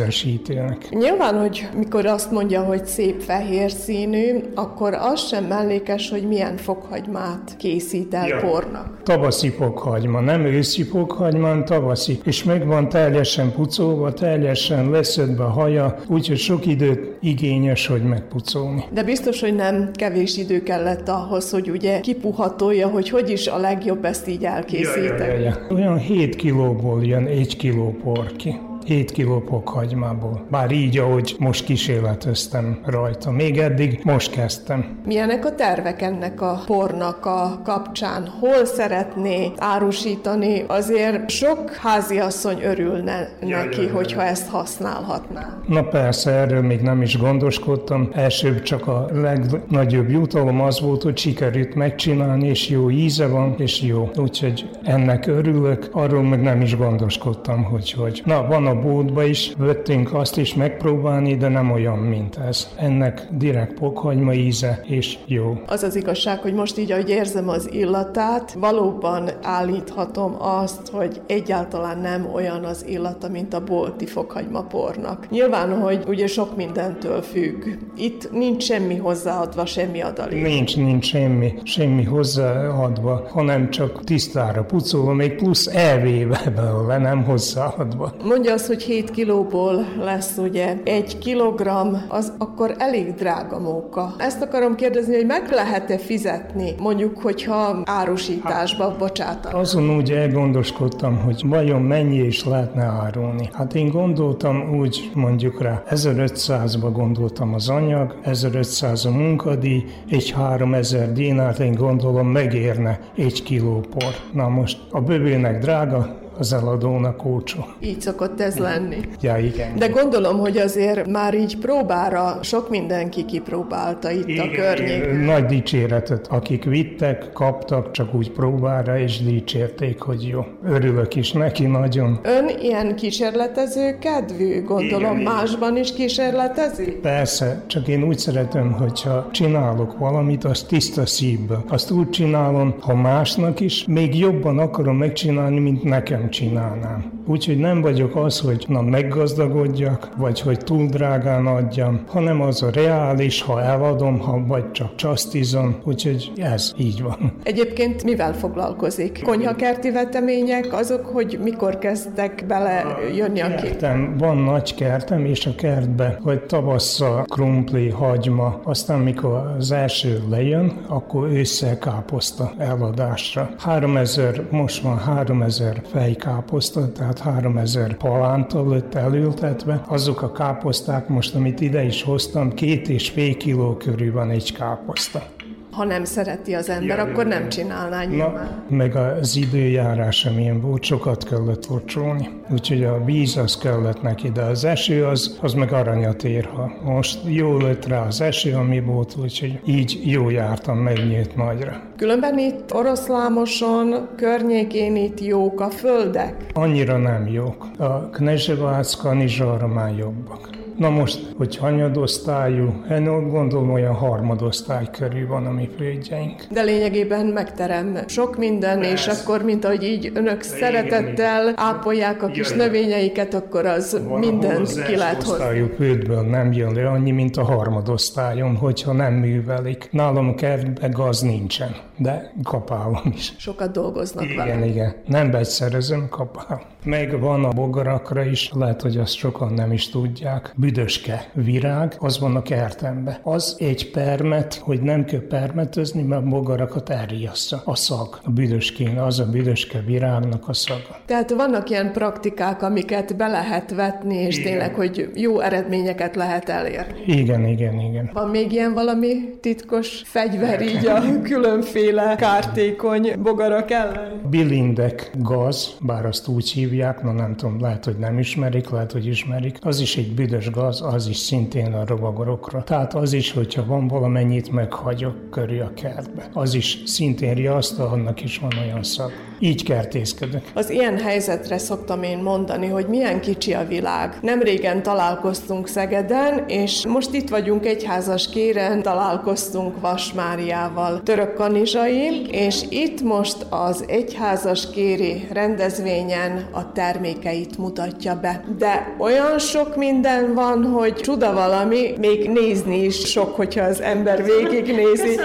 ételízesítőnek. Nyilván, hogy mikor azt mondja, hogy szép fehér színű, akkor az sem mellékes, hogy milyen fokhagymát készít el ja. pornak. Tavaszi fokhagyma, nem őszi fokhagyma, tavaszi. És meg van teljesen pucolva, teljesen leszedve a haja, úgyhogy sok időt igényes, hogy megpucolni. De biztos, hogy nem kevés idő kellett ahhoz, hogy ugye kipuhatolja, hogy hogy is a legjobb ezt így elkészíteni. Ja, ja, ja, ja. Olyan 7 kilóból jön 1 kiló por ki. 7 kiló pokhagymából. Bár így, ahogy most kísérleteztem rajta. Még eddig most kezdtem. Milyenek a tervek ennek a pornak a kapcsán? Hol szeretné árusítani? Azért sok háziasszony örülne neki, hogyha ezt használhatná. Na persze, erről még nem is gondoskodtam. Elsőbb csak a legnagyobb jutalom az volt, hogy sikerült megcsinálni, és jó íze van, és jó. Úgyhogy ennek örülök, arról meg nem is gondoskodtam, hogy hogy. Na, van a boltba is vettünk azt is megpróbálni, de nem olyan, mint ez. Ennek direkt pokhagyma íze, és jó. Az az igazság, hogy most így, ahogy érzem az illatát, valóban állíthatom azt, hogy egyáltalán nem olyan az illata, mint a bolti fokhagyma pornak. Nyilván, hogy ugye sok mindentől függ. Itt nincs semmi hozzáadva, semmi adalék. Nincs, nincs semmi, semmi hozzáadva, hanem csak tisztára pucolva, még plusz elvéve belőle, nem hozzáadva. Mondja az, hogy 7 kilóból lesz ugye egy kilogram, az akkor elég drága móka. Ezt akarom kérdezni, hogy meg lehet-e fizetni, mondjuk, hogyha árusításba bocsátanak? Azon úgy elgondoskodtam, hogy vajon mennyi is lehetne árulni. Hát én gondoltam úgy, mondjuk rá 1500-ba gondoltam az anyag, 1500 a munkadíj, egy 3000 dinárt én gondolom megérne egy kiló por. Na most a bővének drága, az eladónak olcsó. Így szokott ez lenni. Ja, igen. De gondolom, hogy azért már így próbára sok mindenki kipróbálta itt igen, a környéken. Nagy dicséretet, akik vittek, kaptak csak úgy próbára, és dicsérték, hogy jó. Örülök is neki nagyon. Ön ilyen kísérletező kedvű, gondolom igen, másban is kísérletezik? Persze, csak én úgy szeretem, hogyha csinálok valamit, azt tiszta szívből. Azt úgy csinálom, ha másnak is, még jobban akarom megcsinálni, mint nekem csinálnám. Úgyhogy nem vagyok az, hogy na meggazdagodjak, vagy hogy túl drágán adjam, hanem az a reális, ha eladom, ha vagy csak csasztizom, úgyhogy ez így van. Egyébként mivel foglalkozik? Konyhakerti vetemények azok, hogy mikor kezdtek bele jönni a kép? Van nagy kertem, és a kertbe, hogy tavasszal krumpli, hagyma, aztán mikor az első lejön, akkor ősszel káposzta eladásra. 3000, most van 3000 fej káposzta, tehát 3000 palánta lett elültetve. Azok a káposzták most, amit ide is hoztam, két és fél kiló körül van egy káposzta ha nem szereti az ember, ja, akkor nem csinálná nyilván. Na, meg az időjárás sem ilyen volt, sokat kellett locsolni. Úgyhogy a víz az kellett neki, de az eső az, az meg aranyat ér. Ha most jó lett rá az eső, ami volt, úgyhogy így jó jártam megnyílt nagyra. Különben itt oroszlámoson, környékén itt jók a földek? Annyira nem jók. A Knezsevác kanizsarra már jobbak Na most, hogy hanyadosztályú, én gondolom olyan harmadosztály körül van a mi földjeink. De lényegében megterem sok minden, Persze. és akkor, mint ahogy így önök szeretettel ápolják a kis növényeiket, akkor az van, mindent ki lehet hozni. földből nem jön le annyi, mint a harmadosztályon, hogyha nem művelik. Nálam kertben gaz nincsen, de kapálom is. Sokat dolgoznak igen, vele. Igen, igen. Nem beszerezem, kapálom. Meg van a bogarakra is, lehet, hogy azt sokan nem is tudják. Büdöske virág, az van kertembe. Az egy permet, hogy nem kell permetözni, mert bogarakat elriassza. A szag. A büdöskén, az a büdöske virágnak a szaga. Tehát vannak ilyen praktikák, amiket be lehet vetni, és igen. tényleg, hogy jó eredményeket lehet elérni. Igen, igen, igen. Van még ilyen valami titkos fegyver így a különféle kártékony bogarak ellen? Bilindek gaz, bár azt úgy hívják, na nem tudom, lehet, hogy nem ismerik, lehet, hogy ismerik. Az is egy büdös gaz, az is szintén a rovagorokra. Tehát az is, hogyha van valamennyit meghagyok körül a kertbe. Az is szintén riasztó, annak is van olyan szag. Így kertészkedek. Az ilyen helyzetre szoktam én mondani, hogy milyen kicsi a világ. Nem régen találkoztunk Szegeden, és most itt vagyunk egyházas kéren, találkoztunk Vas Máriával, török kanizsai, és itt most az egyházas kéri rendezvényen a termékeit mutatja be. De olyan sok minden van, hogy csuda valami, még nézni is sok, hogyha az ember végignézi.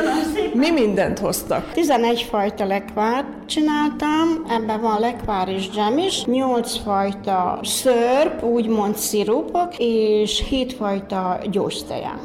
Mi mindent hoztak? 11 fajta lekvárt csináltam, ebben van lekvár és dzsem is, 8 fajta szörp, úgymond szirupok, és 7 fajta gyógyszteján.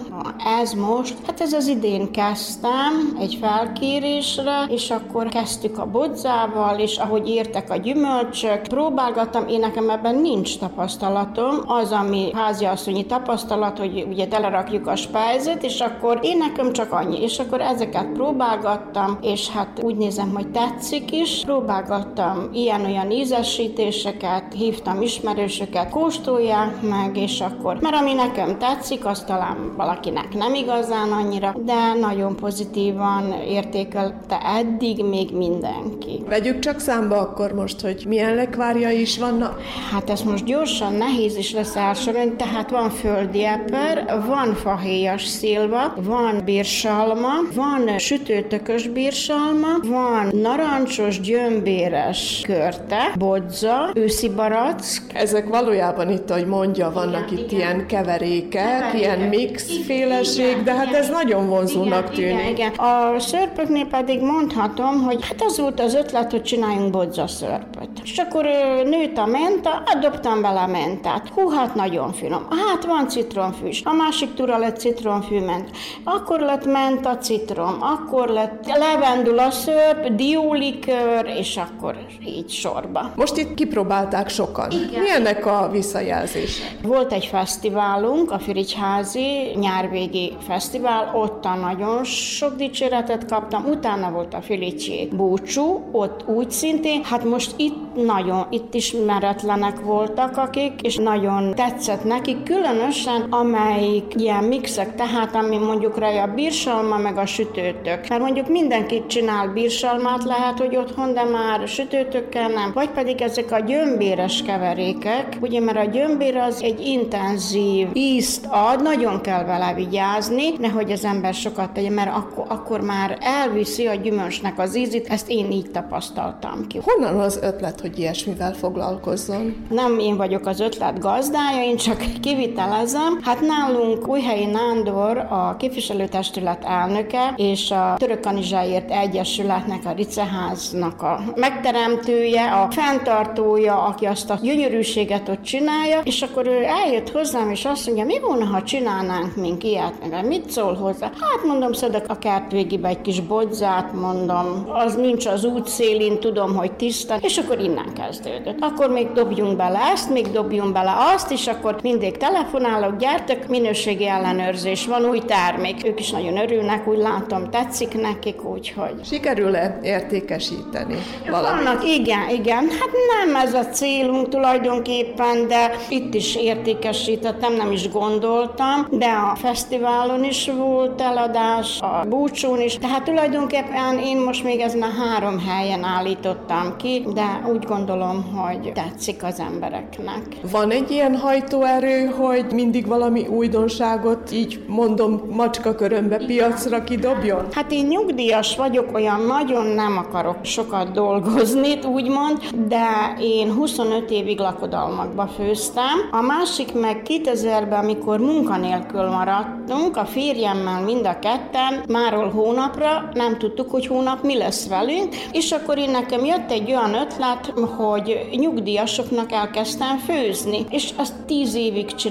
Ez most, hát ez az idén kezdtem egy felkérésre, és akkor kezdtük a bodzával, és ahogy értek a gyümölcsök, próbálgattam, én nekem ebben nincs tapasztalatom, az, ami háziasszonyi tapasztalat, hogy ugye telerakjuk a spájzet, és akkor én nekem csak annyi, és akkor ezeket próbálgattam, és hát úgy nézem, hogy tetszik is, próbálgattam ilyen-olyan ízesítéseket, hívtam ismerősöket, kóstolják meg, és akkor, mert ami nekem tetszik, az talán valakinek nem igazán annyira, de nagyon pozitívan értékelte eddig még mindenki. Vegyük csak számba akkor most, hogy milyen lekvárja is vannak? Hát ez most gyorsan nehéz is lesz elsorolni, tehát van földi eper, van fahéjas szilva, van bírsalma, van sütőtökös bírsalma, van narancsos, gyömbéres körte, bodza, őszi barack. Ezek valójában itt, ahogy mondja, vannak igen, itt igen. ilyen keverékek, ilyen mix féleség, de hát ez nagyon vonzónak igen, tűnik. Igen, igen. A szörpöknél pedig mondhatom, hogy hát az volt az ötlet, hogy csináljunk bodza szörpöt. És akkor nőtt a menta, adobtam bele a mentát. Hú, hát nagyon finom. Hát van citromfű is. A másik tura lett citromfű ment. Akkor lett menta citrom, akkor lett levendula szörp, diólikör, és akkor így sorba. Most itt kipróbálták sokan. Igen. Milyennek a visszajelzése? Volt egy fesztiválunk, a Firigyházi nyárvégi fesztivál, ott nagyon sok dicséretet kaptam, utána volt a Filicsi búcsú, ott úgy szintén, hát most itt nagyon, itt ismeretlenek voltak akik, és nagyon tetszett nekik, különösen amelyik ilyen mixek, tehát ami mondjuk rá a bírsalma meg a sütőtök. Mert mondjuk mindenki csinál bírsalmát, lehet, hogy otthon, de már sütőtökkel nem. Vagy pedig ezek a gyömbéres keverékek, ugye, mert a gyömbér az egy intenzív ízt ad, nagyon kell vele vigyázni, nehogy az ember sokat tegye, mert akkor, akkor már elviszi a gyümölcsnek az ízét, ezt én így tapasztaltam ki. Honnan az ötlet, hogy ilyesmivel foglalkozzon? Nem én vagyok az ötlet gazdája, én csak kivitelezem. Hát nálunk Újhelyi Nándor a képviselőtestület elnöke, és a Török Kanizsáért Egyesületnek, a Riceháznak a megteremtője, a fenntartója, aki azt a gyönyörűséget ott csinálja, és akkor ő eljött hozzám, és azt mondja, mi volna, ha csinálnánk mink ilyet, meg mit szól hozzá? Hát mondom, szedek a kert végébe egy kis bodzát, mondom, az nincs az út szélén, tudom, hogy tiszta, és akkor innen kezdődött. Akkor még dobjunk bele ezt, még dobjunk bele azt, és akkor mindig telefonálok, gyertek, minőségi ellenőrzés van, új termék. Ők is nagyon örülnek, úgy látom, tetszik nekik, úgyhogy. Sikerül-e értékesíteni valamit? Vannak, igen, igen. Hát nem ez a célunk tulajdonképpen, de itt is értékesítettem, nem is gondoltam, de a fesztiválon is volt eladás, a búcsún is. Tehát tulajdonképpen én most még ezen a három helyen állítottam ki, de úgy úgy gondolom, hogy tetszik az embereknek. Van egy ilyen hajtóerő, hogy mindig valami újdonságot, így mondom, macska körömbe piacra kidobjon? Hát én nyugdíjas vagyok, olyan nagyon nem akarok sokat dolgozni, úgymond, de én 25 évig lakodalmakba főztem. A másik meg 2000-ben, amikor munkanélkül maradtunk, a férjemmel mind a ketten, máról hónapra nem tudtuk, hogy hónap mi lesz velünk, és akkor én nekem jött egy olyan ötlet, hogy nyugdíjasoknak elkezdtem főzni, és azt tíz évig csináltam.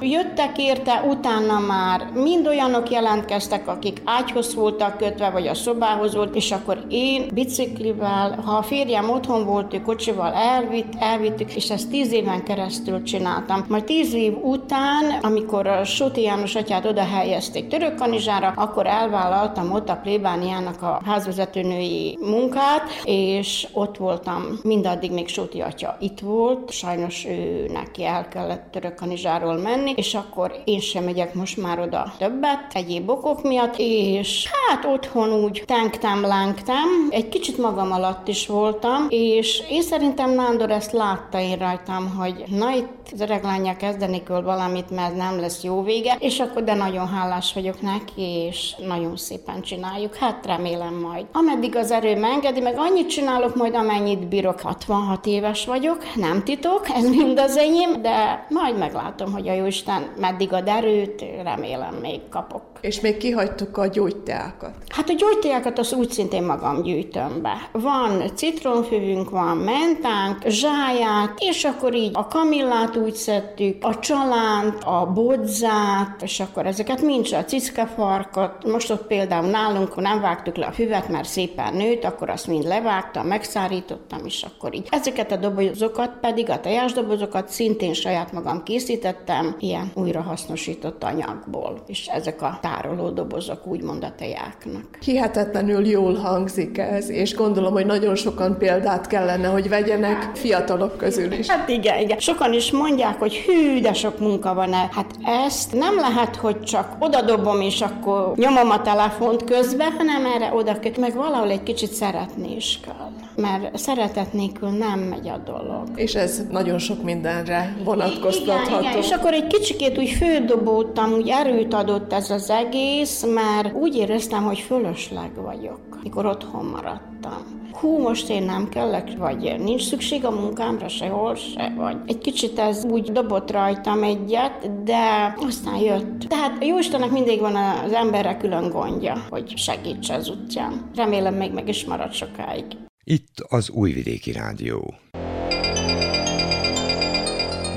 Jöttek érte, utána már mind olyanok jelentkeztek, akik ágyhoz voltak kötve, vagy a szobához volt, és akkor én biciklivel, ha a férjem otthon volt, ő kocsival elvitt, elvittük, és ezt tíz éven keresztül csináltam. Majd tíz év után, amikor a Sóti János atyát oda helyezték Törökkanizsára, akkor elvállaltam ott a plébániának a házvezetőnői munkát, és ott voltam mindaddig még Sóti atya itt volt, sajnos ő neki el kellett Törökkanizsáról menni, és akkor én sem megyek most már oda többet, egyéb okok miatt, és hát otthon úgy tenktem, lángtam, egy kicsit magam alatt is voltam, és én szerintem Nándor ezt látta én rajtam, hogy na itt az öreg lánya kezdeni kell valamit, mert nem lesz jó vége, és akkor de nagyon hálás vagyok neki, és nagyon szépen csináljuk. Hát remélem majd. Ameddig az erő engedi, meg annyit csinálok majd, amennyit bírok. 66 éves vagyok, nem titok, ez mind az enyém, de majd meglátom, hogy a Jóisten meddig ad erőt, remélem még kapok. És még kihagytuk a gyógyteákat. Hát a gyógyteákat az úgy szintén magam gyűjtöm be. Van citronfűvünk, van mentánk, zsáját, és akkor így a kamillát úgy szedtük, a csalánt, a bodzát, és akkor ezeket mind a cickafarkat. Most ott például nálunk, ha nem vágtuk le a füvet, mert szépen nőtt, akkor azt mind levágtam, megszárítottam, és akkor így. Ezeket a dobozokat pedig, a tojásdobozokat szintén saját magam készítettem, ilyen újrahasznosított anyagból. És ezek a tároló dobozok, úgymond a tejáknak. Hihetetlenül jól hangzik ez, és gondolom, hogy nagyon sokan példát kellene, hogy vegyenek fiatalok közül is. Hát igen, igen. Sokan is mondják, hogy hű, de sok munka van el. Hát ezt nem lehet, hogy csak odadobom, és akkor nyomom a telefont közbe, hanem erre oda. Meg valahol egy kicsit szeretni is kell. Mert szeretet nélkül nem megy a dolog. És ez nagyon sok mindenre vonatkoztatható. Igen, igen. És akkor egy kicsikét úgy fődobódtam, úgy erőt adott ez az egész, mert úgy éreztem, hogy fölösleg vagyok, mikor otthon maradtam. Hú, most én nem kellek, vagy nincs szükség a munkámra sehol se, vagy egy kicsit ez úgy dobott rajtam egyet, de aztán jött. Tehát a Jóistennek mindig van az emberre külön gondja, hogy segítse az útján. Remélem még meg is marad sokáig. Itt az Újvidéki Rádió.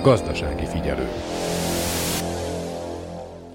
Gazdasági figyelő.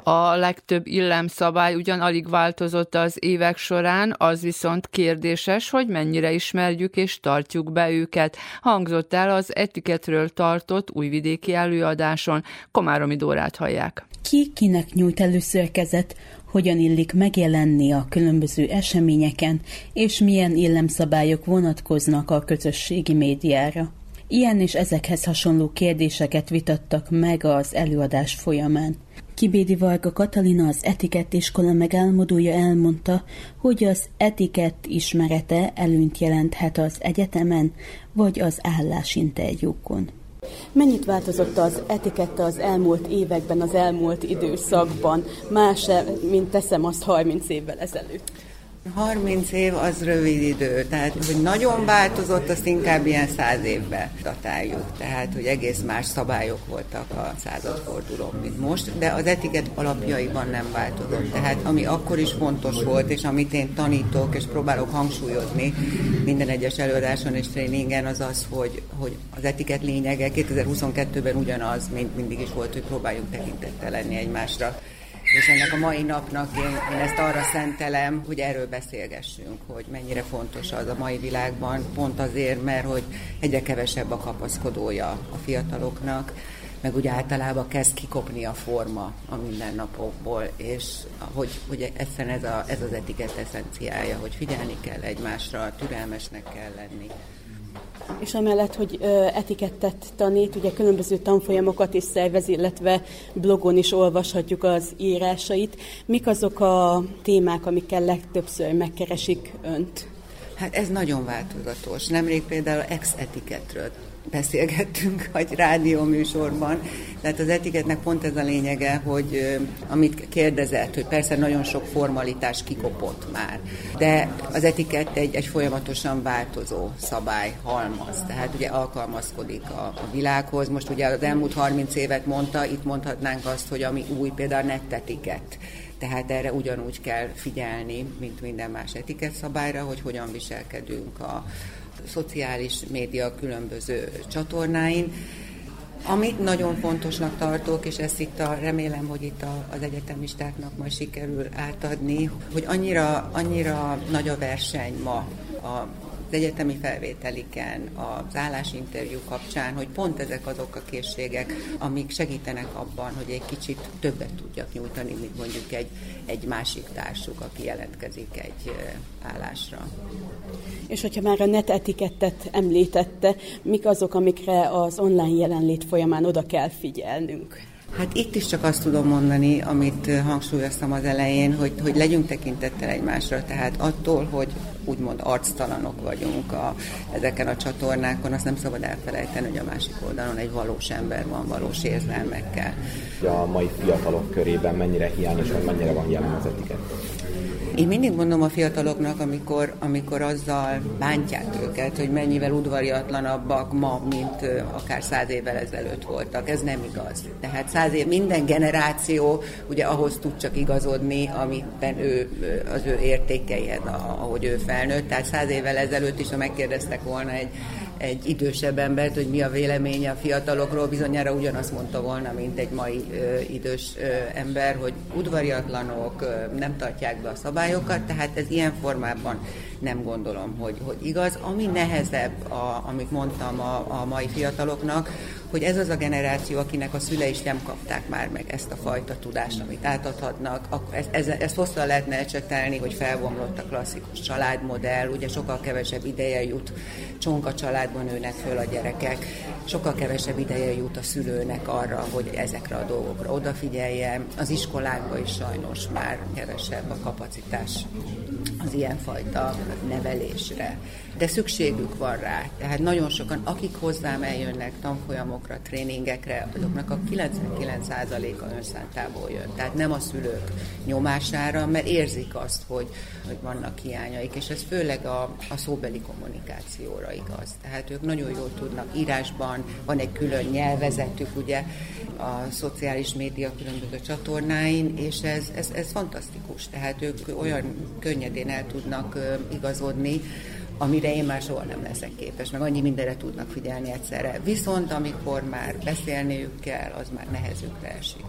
A legtöbb illemszabály ugyan alig változott az évek során, az viszont kérdéses, hogy mennyire ismerjük és tartjuk be őket. Hangzott el az etiketről tartott újvidéki előadáson. Komáromi Dórát hallják. Ki kinek nyújt először kezet, hogyan illik megjelenni a különböző eseményeken, és milyen illemszabályok vonatkoznak a közösségi médiára. Ilyen és ezekhez hasonló kérdéseket vitattak meg az előadás folyamán. Kibédi Varga Katalina az etikett iskola megálmodója elmondta, hogy az etikett ismerete előnyt jelenthet az egyetemen vagy az állásinterjúkon. Mennyit változott az etikette az elmúlt években, az elmúlt időszakban, más, mint teszem azt 30 évvel ezelőtt? 30 év az rövid idő, tehát hogy nagyon változott, azt inkább ilyen száz évbe datáljuk. Tehát, hogy egész más szabályok voltak a századfordulók, mint most, de az etiket alapjaiban nem változott. Tehát ami akkor is fontos volt, és amit én tanítok, és próbálok hangsúlyozni minden egyes előadáson és tréningen, az az, hogy, hogy az etiket lényege 2022-ben ugyanaz, mint mindig is volt, hogy próbáljunk tekintettel lenni egymásra és ennek a mai napnak én, én ezt arra szentelem, hogy erről beszélgessünk, hogy mennyire fontos az a mai világban, pont azért, mert hogy egyre kevesebb a kapaszkodója a fiataloknak, meg úgy általában kezd kikopni a forma a mindennapokból, és hogy, hogy egyszerűen ez, a, ez az etiket eszenciája, hogy figyelni kell egymásra, türelmesnek kell lenni. És amellett, hogy etikettet tanít, ugye különböző tanfolyamokat is szervez, illetve blogon is olvashatjuk az írásait. Mik azok a témák, amikkel legtöbbször megkeresik önt? Hát ez nagyon változatos. Nemrég például ex-etiketről beszélgettünk egy rádióműsorban. Tehát az etiketnek pont ez a lényege, hogy amit kérdezett, hogy persze nagyon sok formalitás kikopott már, de az etikett egy, egy folyamatosan változó szabály, halmaz, tehát ugye alkalmazkodik a, a világhoz. Most ugye az elmúlt 30 évet mondta, itt mondhatnánk azt, hogy ami új, például a nettetikett. Tehát erre ugyanúgy kell figyelni, mint minden más etikett szabályra, hogy hogyan viselkedünk a, szociális média különböző csatornáin. Amit nagyon fontosnak tartok, és ezt itt a, remélem, hogy itt a, az egyetemistáknak majd sikerül átadni, hogy annyira, annyira nagy a verseny ma a egyetemi felvételiken, az állásinterjú kapcsán, hogy pont ezek azok a készségek, amik segítenek abban, hogy egy kicsit többet tudjak nyújtani, mint mondjuk egy, egy másik társuk, aki jelentkezik egy állásra. És hogyha már a net etikettet említette, mik azok, amikre az online jelenlét folyamán oda kell figyelnünk? Hát itt is csak azt tudom mondani, amit hangsúlyoztam az elején, hogy, hogy legyünk tekintettel egymásra, tehát attól, hogy úgymond arctalanok vagyunk a, ezeken a csatornákon, azt nem szabad elfelejteni, hogy a másik oldalon egy valós ember van, valós érzelmekkel. A mai fiatalok körében mennyire hiányos, vagy mennyire van jelen az etikett? Én mindig mondom a fiataloknak, amikor, amikor azzal bántják őket, hogy mennyivel udvariatlanabbak ma, mint akár száz évvel ezelőtt voltak. Ez nem igaz. Tehát száz év, minden generáció ugye ahhoz tud csak igazodni, amiben ő, az ő értékeihez, ahogy ő felnőtt. Tehát száz évvel ezelőtt is, ha megkérdeztek volna egy egy idősebb embert, hogy mi a véleménye a fiatalokról, bizonyára ugyanazt mondta volna, mint egy mai ö, idős ö, ember, hogy udvariatlanok, ö, nem tartják be a szabályokat, tehát ez ilyen formában nem gondolom, hogy, hogy igaz. Ami nehezebb, a, amit mondtam a, a mai fiataloknak, hogy ez az a generáció, akinek a szülei is nem kapták már meg ezt a fajta tudást, amit átadhatnak. Ez, ez, ezt hosszan lehetne ecsetelni, hogy felbomlott a klasszikus családmodell, ugye sokkal kevesebb ideje jut csonka családban nőnek föl a gyerekek, sokkal kevesebb ideje jut a szülőnek arra, hogy ezekre a dolgokra odafigyeljen. Az iskolákban is sajnos már kevesebb a kapacitás az ilyenfajta nevelésre. De szükségük van rá. Tehát nagyon sokan, akik hozzám eljönnek tanfolyamokra, tréningekre, azoknak a 99%-a önszántából jön. Tehát nem a szülők nyomására, mert érzik azt, hogy, hogy vannak hiányaik, és ez főleg a, a szóbeli kommunikációra igaz. Tehát ők nagyon jól tudnak írásban, van egy külön nyelvezetük, ugye, a szociális média különböző csatornáin, és ez, ez, ez fantasztikus. Tehát ők olyan könnyedén el tudnak igazodni, amire én már soha nem leszek képes, meg annyi mindenre tudnak figyelni egyszerre. Viszont amikor már beszélniük kell, az már nehezükre esik.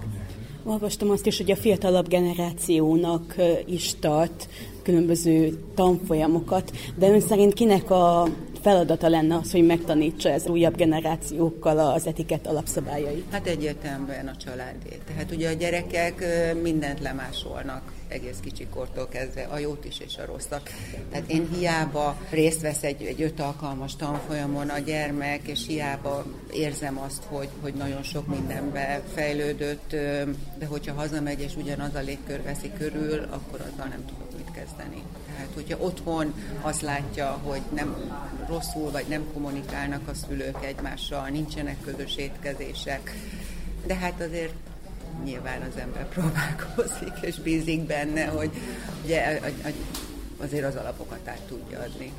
Olvastam azt is, hogy a fiatalabb generációnak is tart különböző tanfolyamokat, de ön szerint kinek a feladata lenne az, hogy megtanítsa ez újabb generációkkal az etikett alapszabályait? Hát egyértelműen a családé. Tehát ugye a gyerekek mindent lemásolnak egész kicsikortól kezdve, a jót is és a rosszat. Tehát én hiába részt vesz egy, egy öt alkalmas tanfolyamon a gyermek, és hiába érzem azt, hogy, hogy nagyon sok mindenbe fejlődött, de hogyha hazamegy és ugyanaz a légkör veszi körül, akkor azzal nem tudok mit kezdeni. Tehát, hogyha otthon azt látja, hogy nem rosszul vagy nem kommunikálnak a szülők egymással, nincsenek közös étkezések, de hát azért nyilván az ember próbálkozik és bízik benne, hogy ugye azért az alapokat át tudja adni.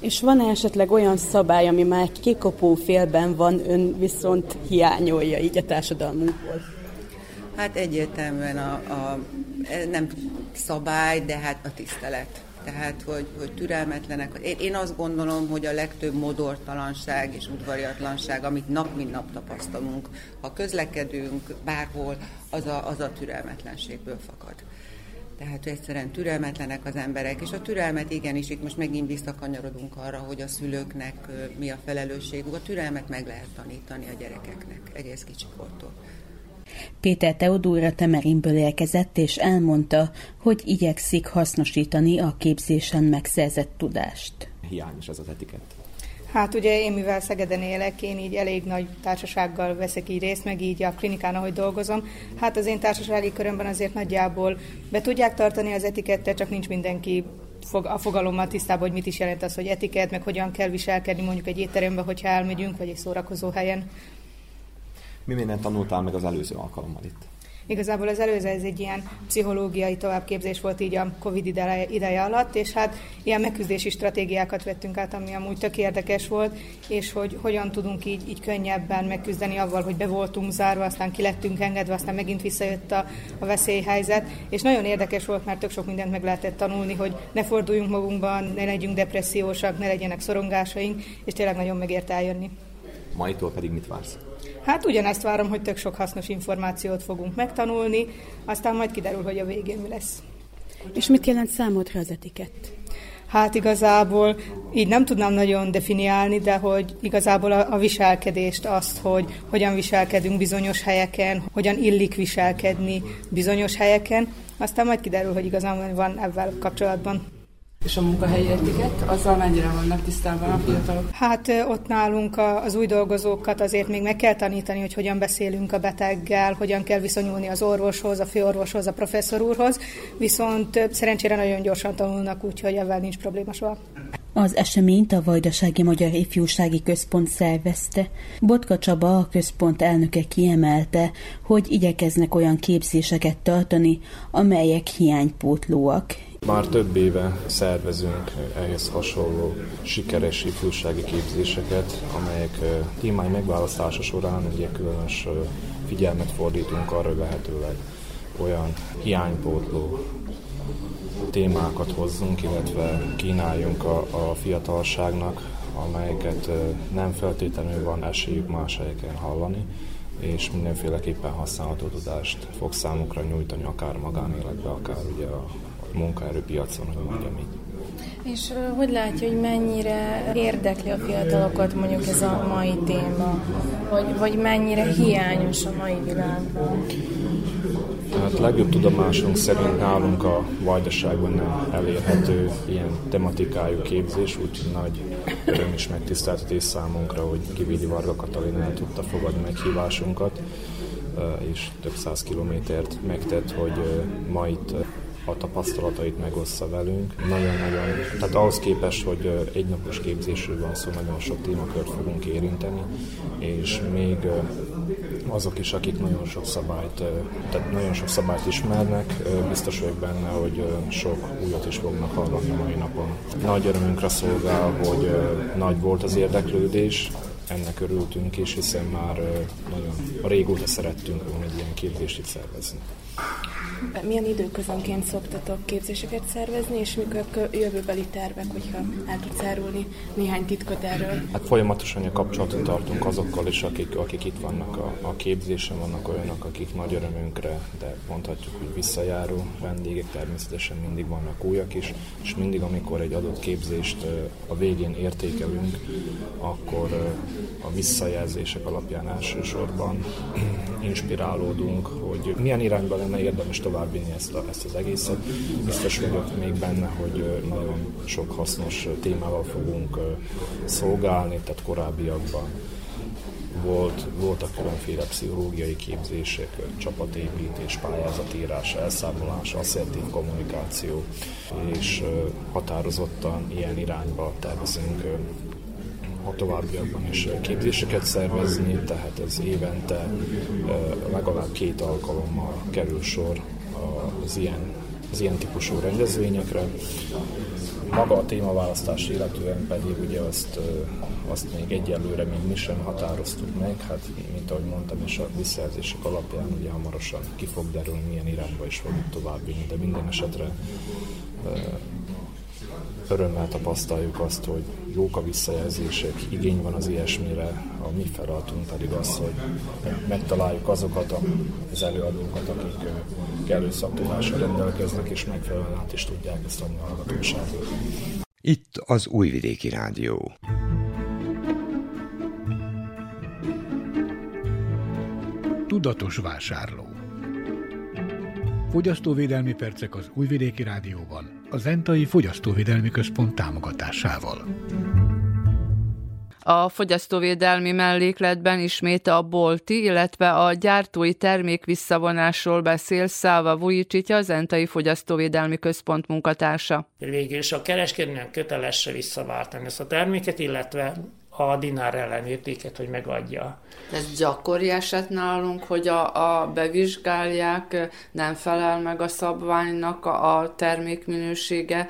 És van -e esetleg olyan szabály, ami már kikopó félben van, ön viszont hiányolja így a társadalmunkból? Hát egyértelműen a, a, nem szabály, de hát a tisztelet tehát hogy, hogy türelmetlenek. Én, én azt gondolom, hogy a legtöbb modortalanság és udvariatlanság, amit nap mint nap tapasztalunk, ha közlekedünk bárhol, az a, az a türelmetlenségből fakad. Tehát egyszerűen türelmetlenek az emberek, és a türelmet igenis, itt most megint visszakanyarodunk arra, hogy a szülőknek mi a felelősségük. A türelmet meg lehet tanítani a gyerekeknek egész kicsikortól. Péter Teodóra Temerinből érkezett, és elmondta, hogy igyekszik hasznosítani a képzésen megszerzett tudást. Hiányos az az etikett. Hát ugye én, mivel Szegeden élek, én így elég nagy társasággal veszek így részt, meg így a klinikán, ahogy dolgozom. Hát az én társasági körömben azért nagyjából be tudják tartani az etikettet, csak nincs mindenki a fogalommal tisztában, hogy mit is jelent az, hogy etiket, meg hogyan kell viselkedni mondjuk egy étterembe, hogyha elmegyünk, vagy egy szórakozó helyen. Mi mindent tanultál meg az előző alkalommal itt? Igazából az előző ez egy ilyen pszichológiai továbbképzés volt így a Covid ideje, ideje alatt, és hát ilyen megküzdési stratégiákat vettünk át, ami amúgy tök érdekes volt, és hogy hogyan tudunk így, így könnyebben megküzdeni avval, hogy be voltunk zárva, aztán ki lettünk engedve, aztán megint visszajött a, a veszélyhelyzet, és nagyon érdekes volt, mert tök sok mindent meg lehetett tanulni, hogy ne forduljunk magunkban, ne legyünk depressziósak, ne legyenek szorongásaink, és tényleg nagyon megért eljönni. Maitól pedig mit vársz? Hát ugyanezt várom, hogy tök sok hasznos információt fogunk megtanulni, aztán majd kiderül, hogy a végén mi lesz. És mit jelent számodra az etikett? Hát igazából így nem tudnám nagyon definiálni, de hogy igazából a, a viselkedést, azt, hogy hogyan viselkedünk bizonyos helyeken, hogyan illik viselkedni bizonyos helyeken, aztán majd kiderül, hogy igazából van ebben kapcsolatban. És a munkahelyi etiket, azzal mennyire vannak tisztában a fiatalok? Hát ott nálunk az új dolgozókat azért még meg kell tanítani, hogy hogyan beszélünk a beteggel, hogyan kell viszonyulni az orvoshoz, a főorvoshoz, a professzor úrhoz, viszont szerencsére nagyon gyorsan tanulnak, úgyhogy ebben nincs probléma soha. Az eseményt a Vajdasági Magyar Ifjúsági Központ szervezte. Botka Csaba, a központ elnöke kiemelte, hogy igyekeznek olyan képzéseket tartani, amelyek hiánypótlóak, már több éve szervezünk ehhez hasonló sikeres ifjúsági képzéseket, amelyek témái megválasztása során ugye különös figyelmet fordítunk arra, hogy lehetőleg olyan hiánypótló témákat hozzunk, illetve kínáljunk a, a fiatalságnak, amelyeket nem feltétlenül van esélyük más helyeken hallani, és mindenféleképpen használható tudást fog számukra nyújtani, akár magánéletbe, akár ugye a munkaerőpiacon, hogy mondjam így. És hogy látja, hogy mennyire érdekli a fiatalokat mondjuk ez a mai téma? Vagy, vagy mennyire hiányos a mai világban? Hát legjobb tudomásunk szerint nálunk a vajdaságban nem elérhető ilyen tematikájú képzés, úgyhogy nagy öröm és megtiszteltetés számunkra, hogy Kividi Varga Katalin el tudta fogadni meghívásunkat, és több száz kilométert megtett, hogy ma itt a tapasztalatait megossza velünk. Nagyon-nagyon, tehát ahhoz képest, hogy egy napos képzésről van szó, nagyon sok témakört fogunk érinteni, és még azok is, akik nagyon sok szabályt, tehát nagyon sok szabályt ismernek, biztos vagyok benne, hogy sok újat is fognak hallani a mai napon. Nagy örömünkre szolgál, hogy nagy volt az érdeklődés, ennek örültünk is, hiszen már nagyon régóta szerettünk volna egy ilyen képzést itt szervezni. Milyen időközönként szoktatok képzéseket szervezni, és mik a jövőbeli tervek, hogyha el tudsz árulni néhány titkot erről? Hát folyamatosan a kapcsolatot tartunk azokkal is, akik, akik itt vannak a, a képzésen, vannak olyanok, akik nagy örömünkre, de mondhatjuk, hogy visszajáró vendégek, természetesen mindig vannak újak is, és mindig, amikor egy adott képzést a végén értékelünk, akkor a visszajelzések alapján elsősorban inspirálódunk, hogy milyen irányba lenne érdemes továbbvinni ezt, a, ezt az egészet. Biztos vagyok még benne, hogy nagyon sok hasznos témával fogunk szolgálni, tehát korábbiakban volt, voltak különféle pszichológiai képzések, csapatépítés, pályázatírás, elszámolás, asszertív kommunikáció, és határozottan ilyen irányba tervezünk a továbbiakban is képzéseket szervezni, tehát ez évente legalább két alkalommal kerül sor az ilyen, az ilyen típusú rendezvényekre. Maga a témaválasztás illetően pedig ugye azt, azt még egyelőre még mi sem határoztuk meg, hát mint ahogy mondtam, és a visszajelzések alapján ugye hamarosan ki fog derülni, milyen irányba is fogjuk továbbvinni, de minden esetre örömmel tapasztaljuk azt, hogy jók a visszajelzések, igény van az ilyesmire, a mi feladatunk pedig az, hogy megtaláljuk azokat az előadókat, akik kellő szaktudással rendelkeznek, és megfelelően át is tudják ezt adni a hallgatóságot. Itt az Újvidéki Rádió. Tudatos vásárló Fogyasztóvédelmi percek az Újvidéki Rádióban, a Zentai Fogyasztóvédelmi Központ támogatásával. A fogyasztóvédelmi mellékletben ismét a bolti, illetve a gyártói termék visszavonásról beszél Szálva Vujicica, az Entai Fogyasztóvédelmi Központ munkatársa. Végül is a kereskedőnek kötelesse visszaváltani ezt a terméket, illetve a dinár ellenértéket, hogy megadja. Ez gyakori eset nálunk, hogy a, a bevizsgálják, nem felel meg a szabványnak a, a termékminősége,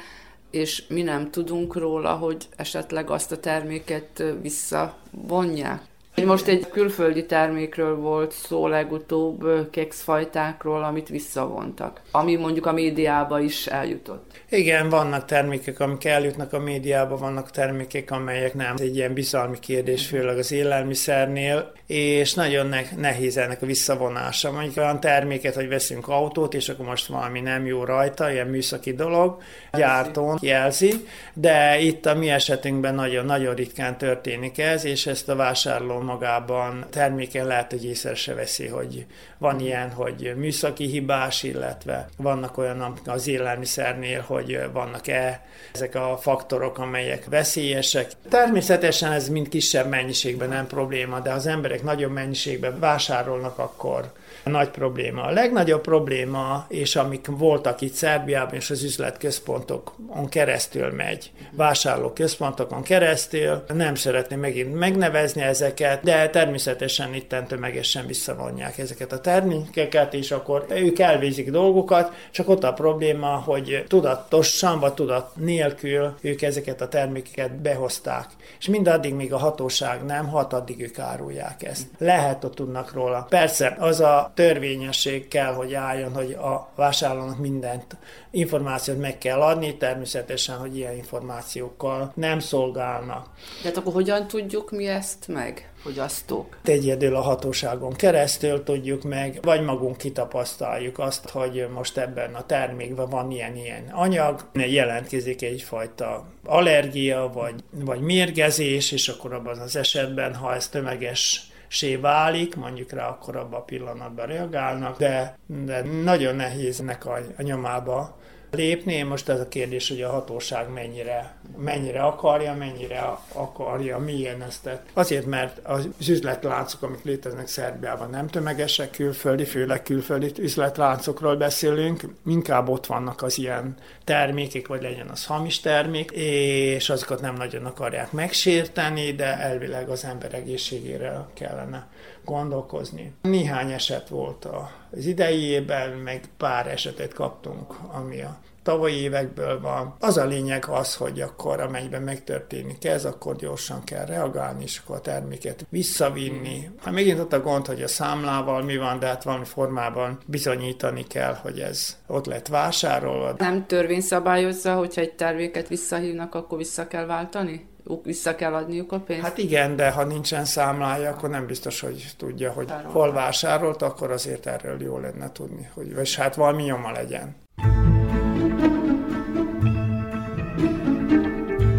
és mi nem tudunk róla, hogy esetleg azt a terméket visszavonják. Most egy külföldi termékről volt szó legutóbb, kekszfajtákról, amit visszavontak, ami mondjuk a médiába is eljutott. Igen, vannak termékek, amik eljutnak a médiába, vannak termékek, amelyek nem. Ez egy ilyen bizalmi kérdés, főleg az élelmiszernél, és nagyon ne- nehéz ennek a visszavonása. Mondjuk olyan terméket, hogy veszünk autót, és akkor most valami nem jó rajta, ilyen műszaki dolog, gyártón jelzi, de itt a mi esetünkben nagyon-nagyon ritkán történik ez, és ezt a vásárló magában terméken lehet, hogy észre se veszi, hogy van ilyen, hogy műszaki hibás, illetve vannak olyan az élelmiszernél, hogy vannak-e ezek a faktorok, amelyek veszélyesek. Természetesen ez mind kisebb mennyiségben nem probléma, de az emberek nagyobb mennyiségben vásárolnak, akkor nagy probléma. A legnagyobb probléma, és amik voltak itt Szerbiában, és az üzletközpontokon keresztül megy, vásárlóközpontokon keresztül, nem szeretném megint megnevezni ezeket, de természetesen itt tömegesen visszavonják ezeket a termékeket, és akkor ők elvégzik dolgokat, csak ott a probléma, hogy tudatosan vagy tudat nélkül ők ezeket a termékeket behozták. És mindaddig, míg a hatóság nem hat, addig ők árulják ezt. Lehet, hogy tudnak róla. Persze, az a törvényesség kell, hogy álljon, hogy a vásárlónak mindent információt meg kell adni, természetesen, hogy ilyen információkkal nem szolgálnak. De hát akkor hogyan tudjuk mi ezt meg? fogyasztók? Egyedül a hatóságon keresztül tudjuk meg, vagy magunk kitapasztaljuk azt, hogy most ebben a termékben van ilyen-ilyen anyag, jelentkezik egyfajta allergia, vagy, vagy mérgezés, és akkor abban az esetben, ha ez tömeges sé válik, mondjuk rá akkor abban a pillanatban reagálnak, de, de nagyon nehéz ennek a, a nyomába lépni. Most ez a kérdés, hogy a hatóság mennyire, mennyire akarja, mennyire akarja, milyen ezt. Azért, mert az üzletláncok, amik léteznek Szerbiában nem tömegesek, külföldi, főleg külföldi üzletláncokról beszélünk, inkább ott vannak az ilyen termékek, vagy legyen az hamis termék, és azokat nem nagyon akarják megsérteni, de elvileg az ember egészségére kellene gondolkozni. Néhány eset volt az idei évben, meg pár esetet kaptunk, ami a tavalyi évekből van. Az a lényeg az, hogy akkor amelyben megtörténik ez, akkor gyorsan kell reagálni, és akkor a terméket visszavinni. Hát megint ott a gond, hogy a számlával mi van, de hát valami formában bizonyítani kell, hogy ez ott lett vásárolva. Nem törvény szabályozza, hogyha egy terméket visszahívnak, akkor vissza kell váltani? Vissza kell adniuk a pénzt? Hát igen, de ha nincsen számlája, akkor nem biztos, hogy tudja, hogy Várolt. hol vásárolt, akkor azért erről jó lenne tudni, hogy vagy hát valami nyoma legyen.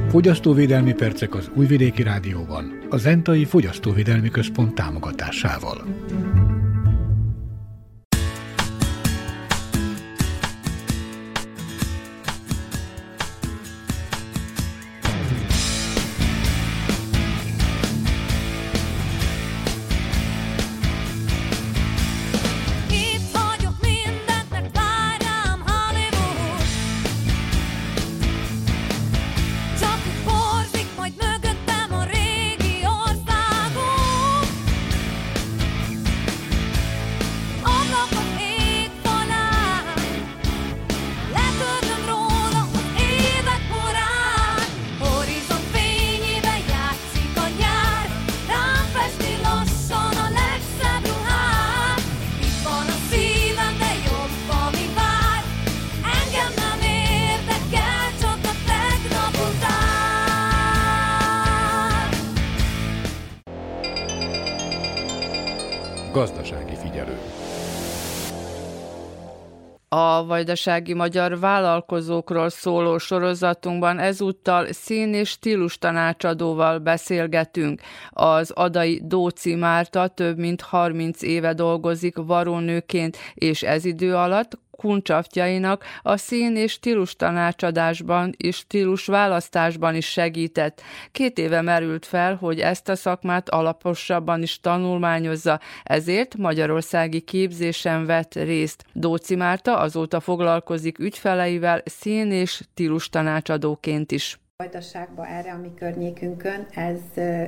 Fogyasztóvédelmi percek az Újvidéki Rádióban, a Zentai Fogyasztóvédelmi Központ támogatásával. Vajdasági magyar vállalkozókról szóló sorozatunkban ezúttal szín- és stílus tanácsadóval beszélgetünk. Az Adai Dóci Márta több mint 30 éve dolgozik varónőként, és ez idő alatt kuncsaftjainak a szín és stílus tanácsadásban és stílus választásban is segített. Két éve merült fel, hogy ezt a szakmát alaposabban is tanulmányozza, ezért magyarországi képzésen vett részt. Dóci Márta azóta foglalkozik ügyfeleivel szín és stílus tanácsadóként is. Vajdaságban erre a mi környékünkön ez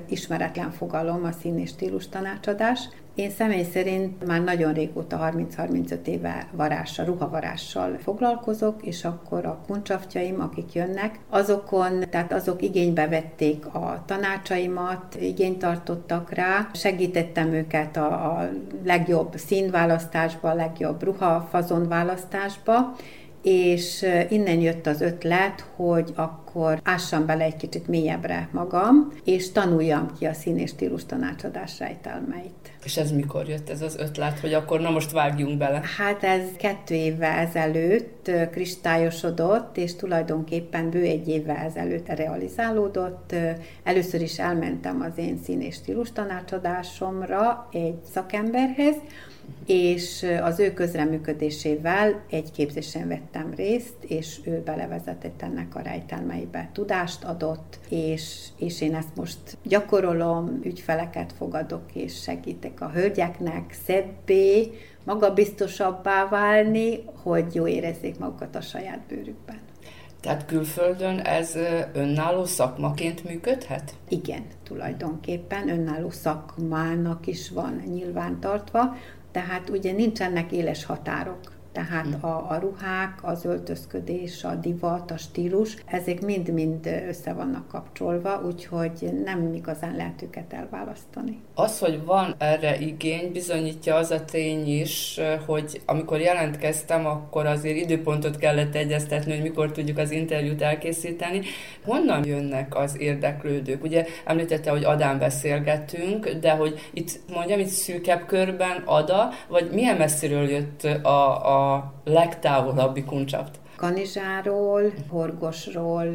ismeretlen fogalom a szín és stílus tanácsadás. Én személy szerint már nagyon régóta, 30-35 éve varással, ruhavarással foglalkozok, és akkor a kuncsaftjaim, akik jönnek, azokon, tehát azok igénybe vették a tanácsaimat, igényt tartottak rá, segítettem őket a, a legjobb színválasztásba, a legjobb ruhafazon választásba, és innen jött az ötlet, hogy akkor ássam bele egy kicsit mélyebbre magam, és tanuljam ki a szín és stílus tanácsadás rejtelmeit. És ez mikor jött ez az ötlet, hogy akkor na most vágjunk bele? Hát ez kettő évvel ezelőtt kristályosodott, és tulajdonképpen bő egy évvel ezelőtt realizálódott. Először is elmentem az én szín és stílus tanácsadásomra egy szakemberhez, és az ő közreműködésével egy képzésen vettem részt, és ő belevezetett ennek a rejtelmeibe tudást adott, és, és én ezt most gyakorolom, ügyfeleket fogadok, és segítek a hölgyeknek szebbé, magabiztosabbá válni, hogy jó érezzék magukat a saját bőrükben. Tehát külföldön ez önálló szakmaként működhet? Igen, tulajdonképpen önálló szakmának is van nyilvántartva, tehát ugye nincsenek éles határok tehát hm. a, a ruhák, az öltözködés, a divat, a stílus, ezek mind-mind össze vannak kapcsolva, úgyhogy nem igazán lehet őket elválasztani. Az, hogy van erre igény, bizonyítja az a tény is, hogy amikor jelentkeztem, akkor azért időpontot kellett egyeztetni, hogy mikor tudjuk az interjút elkészíteni. Honnan jönnek az érdeklődők? Ugye említette, hogy Adán beszélgetünk, de hogy itt mondjam, itt szűkebb körben Ada, vagy milyen messziről jött a, a legtávolabbi kuncsaft? Kanizsáról, Horgosról,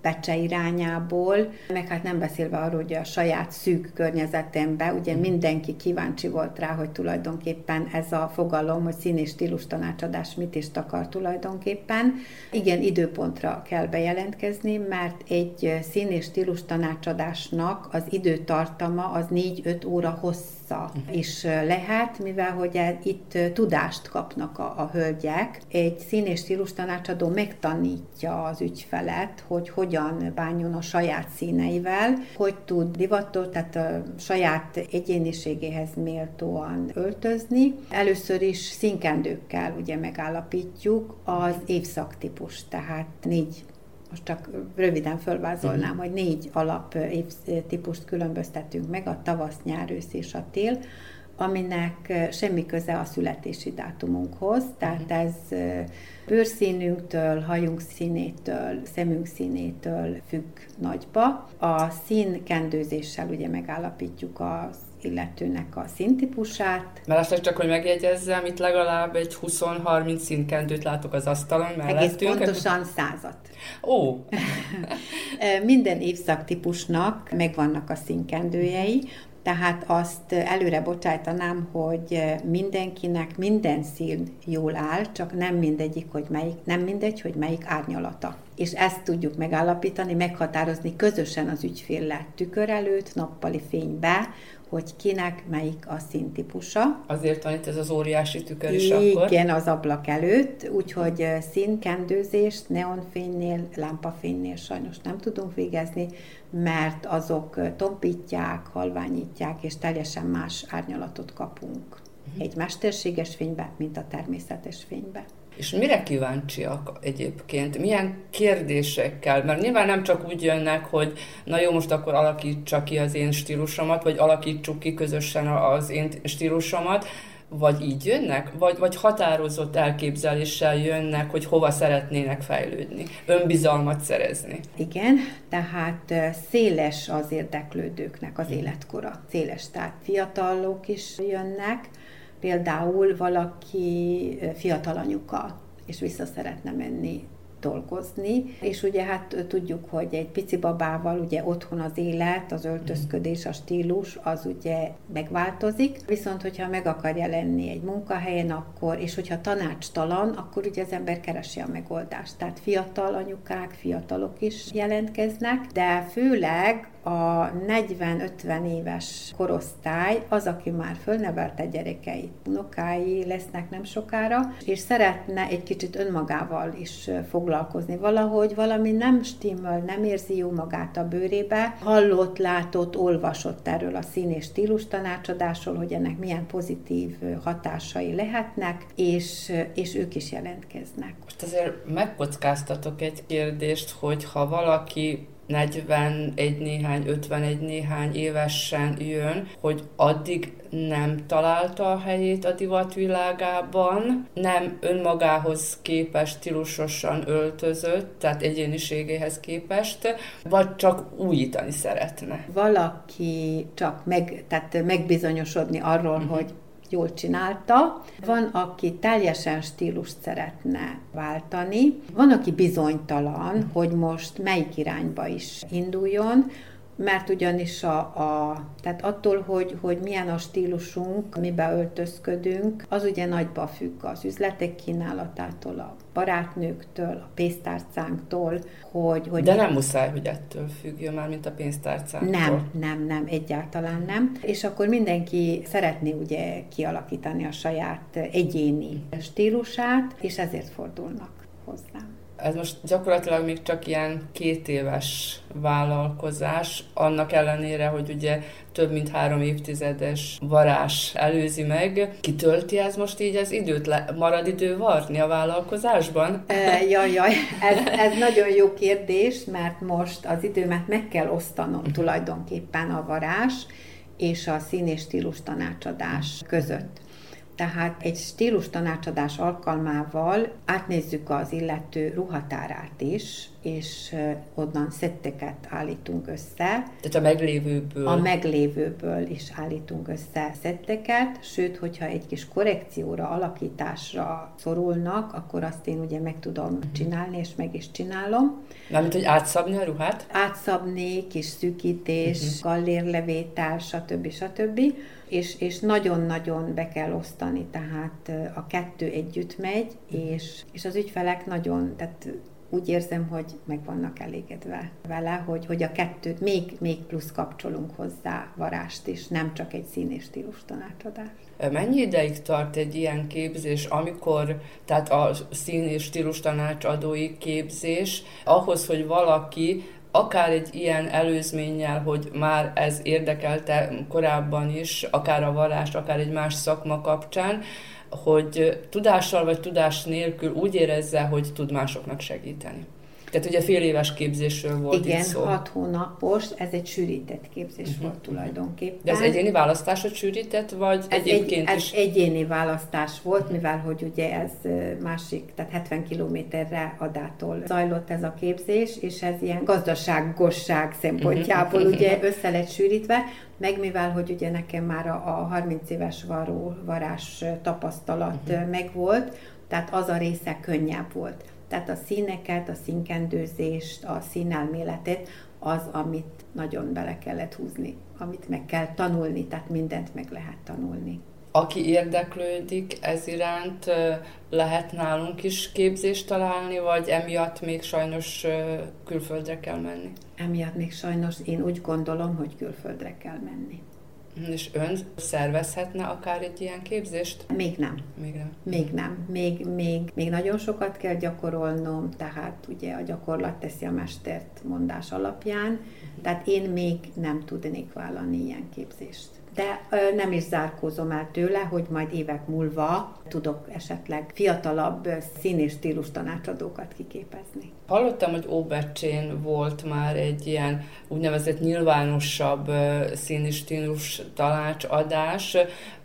Pecse irányából, meg hát nem beszélve arról, hogy a saját szűk környezetembe, ugye mhm. mindenki kíváncsi volt rá, hogy tulajdonképpen ez a fogalom, hogy szín és stílus tanácsadás mit is takar tulajdonképpen. Igen, időpontra kell bejelentkezni, mert egy szín és stílus tanácsadásnak az időtartama az 4-5 óra hossz vissza is lehet, mivel hogy e- itt tudást kapnak a, a hölgyek. Egy szín és stílus tanácsadó megtanítja az ügyfelet, hogy hogyan bánjon a saját színeivel, hogy tud divatot, tehát a saját egyéniségéhez méltóan öltözni. Először is színkendőkkel ugye megállapítjuk az évszaktípus, tehát négy most csak röviden fölvázolnám, uh-huh. hogy négy alap évtípust különböztetünk meg, a tavasz, nyár, ősz és a tél, aminek semmi köze a születési dátumunkhoz, tehát uh-huh. ez bőrszínünktől, hajunk színétől, szemünk színétől függ nagyba. A színkendőzéssel ugye megállapítjuk az illetőnek a színtípusát. Mert azt csak, hogy megjegyezzem, itt legalább egy 20-30 színkendőt látok az asztalon mellettünk. Egész pontosan százat. Ó! Minden évszaktípusnak megvannak a színkendőjei, tehát azt előre bocsájtanám, hogy mindenkinek minden szín jól áll, csak nem mindegyik, hogy melyik, nem mindegy, hogy melyik árnyalata. És ezt tudjuk megállapítani, meghatározni közösen az ügyféllel tükör előtt, nappali fénybe, hogy kinek melyik a színtípusa. Azért van itt ez az óriási tükör is Igen, akkor. Igen, az ablak előtt, úgyhogy színkendőzést neonfénynél, lámpafénynél sajnos nem tudunk végezni, mert azok tompítják, halványítják, és teljesen más árnyalatot kapunk. Uh-huh. Egy mesterséges fénybe, mint a természetes fénybe. És mire kíváncsiak egyébként? Milyen kérdésekkel? Mert nyilván nem csak úgy jönnek, hogy na jó, most akkor alakítsa ki az én stílusomat, vagy alakítsuk ki közösen az én stílusomat, vagy így jönnek, vagy, vagy határozott elképzeléssel jönnek, hogy hova szeretnének fejlődni, önbizalmat szerezni. Igen, tehát széles az érdeklődőknek az életkora. Széles, tehát fiatalok is jönnek, Például valaki fiatal anyuka, és vissza szeretne menni dolgozni, és ugye hát tudjuk, hogy egy pici babával ugye otthon az élet, az öltözködés, a stílus, az ugye megváltozik, viszont hogyha meg akar jelenni egy munkahelyen, akkor, és hogyha tanácstalan, akkor ugye az ember keresi a megoldást. Tehát fiatal anyukák, fiatalok is jelentkeznek, de főleg a 40-50 éves korosztály az, aki már fölnevelte gyerekeit, unokái lesznek nem sokára, és szeretne egy kicsit önmagával is foglalkozni. Valahogy valami nem stimmel, nem érzi jó magát a bőrébe. Hallott, látott, olvasott erről a szín és stílus tanácsadásról, hogy ennek milyen pozitív hatásai lehetnek, és, és ők is jelentkeznek. Most azért megkockáztatok egy kérdést, hogy ha valaki 41 néhány, 51 néhány évesen jön, hogy addig nem találta a helyét a divatvilágában, nem önmagához képest stílusosan öltözött, tehát egyéniségéhez képest, vagy csak újítani szeretne. Valaki csak meg, tehát megbizonyosodni arról, uh-huh. hogy jól csinálta. Van, aki teljesen stílust szeretne váltani, van, aki bizonytalan, hogy most melyik irányba is induljon, mert ugyanis a, a tehát attól, hogy, hogy milyen a stílusunk, mibe öltözködünk, az ugye nagyba függ az üzletek kínálatától, a barátnőktől, a pénztárcánktól, hogy... hogy De nem muszáj, hogy ettől függjön már, mint a pénztárcánktól. Nem, nem, nem, egyáltalán nem. És akkor mindenki szeretné ugye kialakítani a saját egyéni stílusát, és ezért fordulnak hozzám. Ez most gyakorlatilag még csak ilyen két éves vállalkozás, annak ellenére, hogy ugye több mint három évtizedes varás előzi meg. Kitölti ez most így az időt? Le, marad idő varni a vállalkozásban? E, jaj, jaj, ez, ez nagyon jó kérdés, mert most az időmet meg kell osztanom tulajdonképpen a varás és a szín és stílus tanácsadás között. Tehát egy stílus tanácsadás alkalmával átnézzük az illető ruhatárát is, és onnan szetteket állítunk össze. Tehát a meglévőből. A meglévőből is állítunk össze szetteket, sőt, hogyha egy kis korrekcióra, alakításra szorulnak, akkor azt én ugye meg tudom csinálni, és meg is csinálom. Mármint, hogy átszabni a ruhát? Átszabni, kis szűkítés, uh-huh. gallérlevétel, stb. stb és, és nagyon-nagyon be kell osztani, tehát a kettő együtt megy, és, és az ügyfelek nagyon, tehát úgy érzem, hogy meg vannak elégedve vele, hogy, hogy a kettőt még, még plusz kapcsolunk hozzá varást is, nem csak egy szín és stílus tanácsadás. Mennyi ideig tart egy ilyen képzés, amikor, tehát a szín és stílus tanácsadói képzés, ahhoz, hogy valaki akár egy ilyen előzménnyel, hogy már ez érdekelte korábban is, akár a varás, akár egy más szakma kapcsán, hogy tudással vagy tudás nélkül úgy érezze, hogy tud másoknak segíteni. Tehát ugye fél éves képzésről volt Igen, itt szó. hat hónapos, ez egy sűrített képzés uh-huh. volt tulajdonképpen. De ez egyéni választásod sűrített, vagy ez egyébként egy, is? Ez egyéni választás volt, mivel hogy ugye ez másik, tehát 70 kilométerre adától zajlott ez a képzés, és ez ilyen gazdaságosság szempontjából uh-huh. ugye össze lett sűrítve, meg mivel, hogy ugye nekem már a, a 30 éves varó, varás tapasztalat uh-huh. megvolt, tehát az a része könnyebb volt. Tehát a színeket, a színkendőzést, a színelméletet, az, amit nagyon bele kellett húzni, amit meg kell tanulni, tehát mindent meg lehet tanulni. Aki érdeklődik ez iránt, lehet nálunk is képzést találni, vagy emiatt még sajnos külföldre kell menni? Emiatt még sajnos én úgy gondolom, hogy külföldre kell menni. És ön szervezhetne akár egy ilyen képzést? Még nem. Még nem. Még nem. Még, még, még nagyon sokat kell gyakorolnom, tehát ugye a gyakorlat teszi a mestert mondás alapján, tehát én még nem tudnék vállalni ilyen képzést de nem is zárkózom el tőle, hogy majd évek múlva tudok esetleg fiatalabb szín és stílus tanácsadókat kiképezni. Hallottam, hogy Óbecsén volt már egy ilyen úgynevezett nyilvánosabb szín és stílus tanácsadás,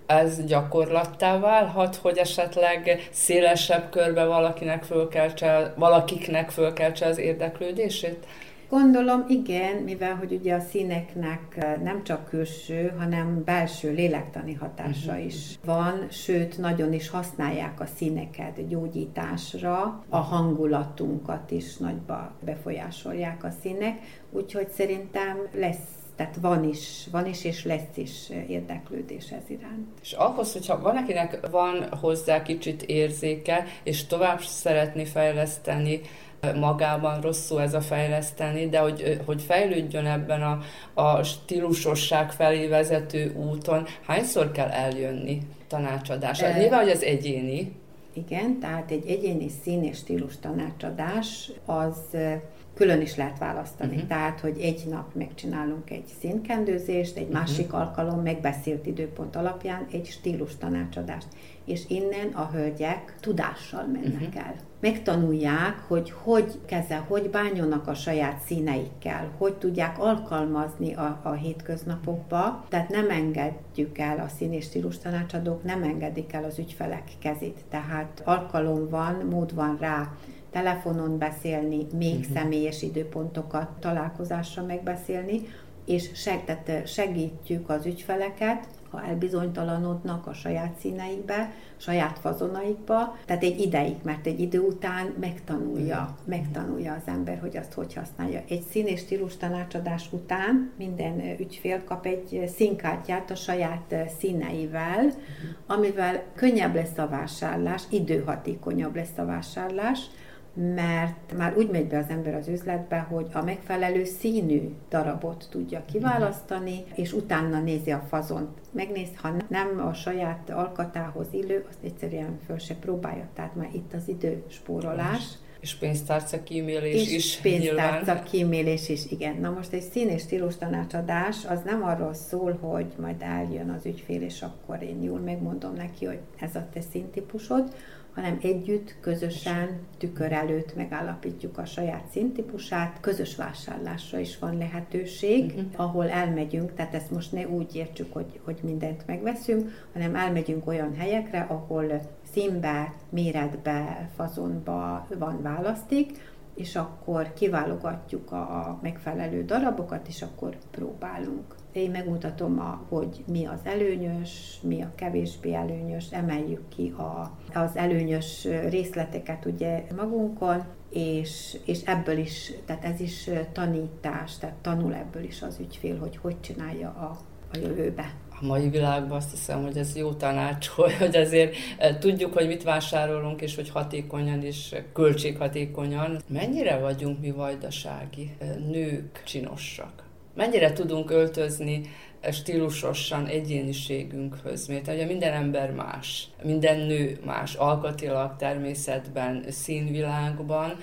ez gyakorlattá válhat, hogy esetleg szélesebb körbe valakinek fölkeltse, valakiknek fölkeltse az érdeklődését? Gondolom igen, mivel hogy ugye a színeknek nem csak külső, hanem belső lélektani hatása uh-huh. is van, sőt, nagyon is használják a színeket gyógyításra, a hangulatunkat is nagyba befolyásolják a színek, úgyhogy szerintem lesz tehát van is, van is és lesz is érdeklődés ez iránt. És ahhoz, hogyha van, akinek van hozzá kicsit érzéke, és tovább szeretné fejleszteni, magában rosszul ez a fejleszteni, de hogy, hogy fejlődjön ebben a, a stílusosság felé vezető úton, hányszor kell eljönni tanácsadásra? E... Nyilván, hogy az egyéni. Igen, tehát egy egyéni szín és stílus tanácsadás az külön is lehet választani. Uh-huh. Tehát, hogy egy nap megcsinálunk egy színkendőzést, egy uh-huh. másik alkalom megbeszélt időpont alapján egy stílus tanácsadást. És innen a hölgyek tudással mennek uh-huh. el. Megtanulják, hogy hogy kezel, hogy bánjonak a saját színeikkel, hogy tudják alkalmazni a, a hétköznapokba. Tehát nem engedjük el a szín és stílus tanácsadók, nem engedik el az ügyfelek kezét. Tehát alkalom van, mód van rá telefonon beszélni, még uh-huh. személyes időpontokat találkozásra megbeszélni, és segítjük az ügyfeleket, ha elbizonytalanodnak a saját színeikbe, saját fazonaikba, tehát egy ideig, mert egy idő után megtanulja, megtanulja az ember, hogy azt hogy használja. Egy szín és stílus tanácsadás után minden ügyfél kap egy színkártyát a saját színeivel, amivel könnyebb lesz a vásárlás, időhatékonyabb lesz a vásárlás, mert már úgy megy be az ember az üzletbe, hogy a megfelelő színű darabot tudja kiválasztani, és utána nézi a fazont. Megnéz, ha nem a saját alkatához illő, azt egyszerűen föl se próbálja, tehát már itt az időspórolás. És pénztárca kímélés és is. pénztárca nyilván. kímélés is, igen. Na most egy szín és stílus tanácsadás az nem arról szól, hogy majd eljön az ügyfél, és akkor én jól megmondom neki, hogy ez a te színtípusod, hanem együtt, közösen, tükör előtt megállapítjuk a saját színtípusát. Közös vásárlásra is van lehetőség, uh-huh. ahol elmegyünk, tehát ezt most ne úgy értsük, hogy, hogy mindent megveszünk, hanem elmegyünk olyan helyekre, ahol színbe, méretbe, fazonba van választék, és akkor kiválogatjuk a megfelelő darabokat, és akkor próbálunk. Én megmutatom, a, hogy mi az előnyös, mi a kevésbé előnyös, emeljük ki a, az előnyös részleteket ugye magunkon, és, és ebből is, tehát ez is tanítás, tehát tanul ebből is az ügyfél, hogy hogy csinálja a, a jövőbe a mai világban azt hiszem, hogy ez jó tanács, hogy azért eh, tudjuk, hogy mit vásárolunk, és hogy hatékonyan és költséghatékonyan. Mennyire vagyunk mi vajdasági eh, nők csinosak? Mennyire tudunk öltözni stílusosan egyéniségünkhöz, mert ugye minden ember más, minden nő más, alkatilag, természetben, színvilágban,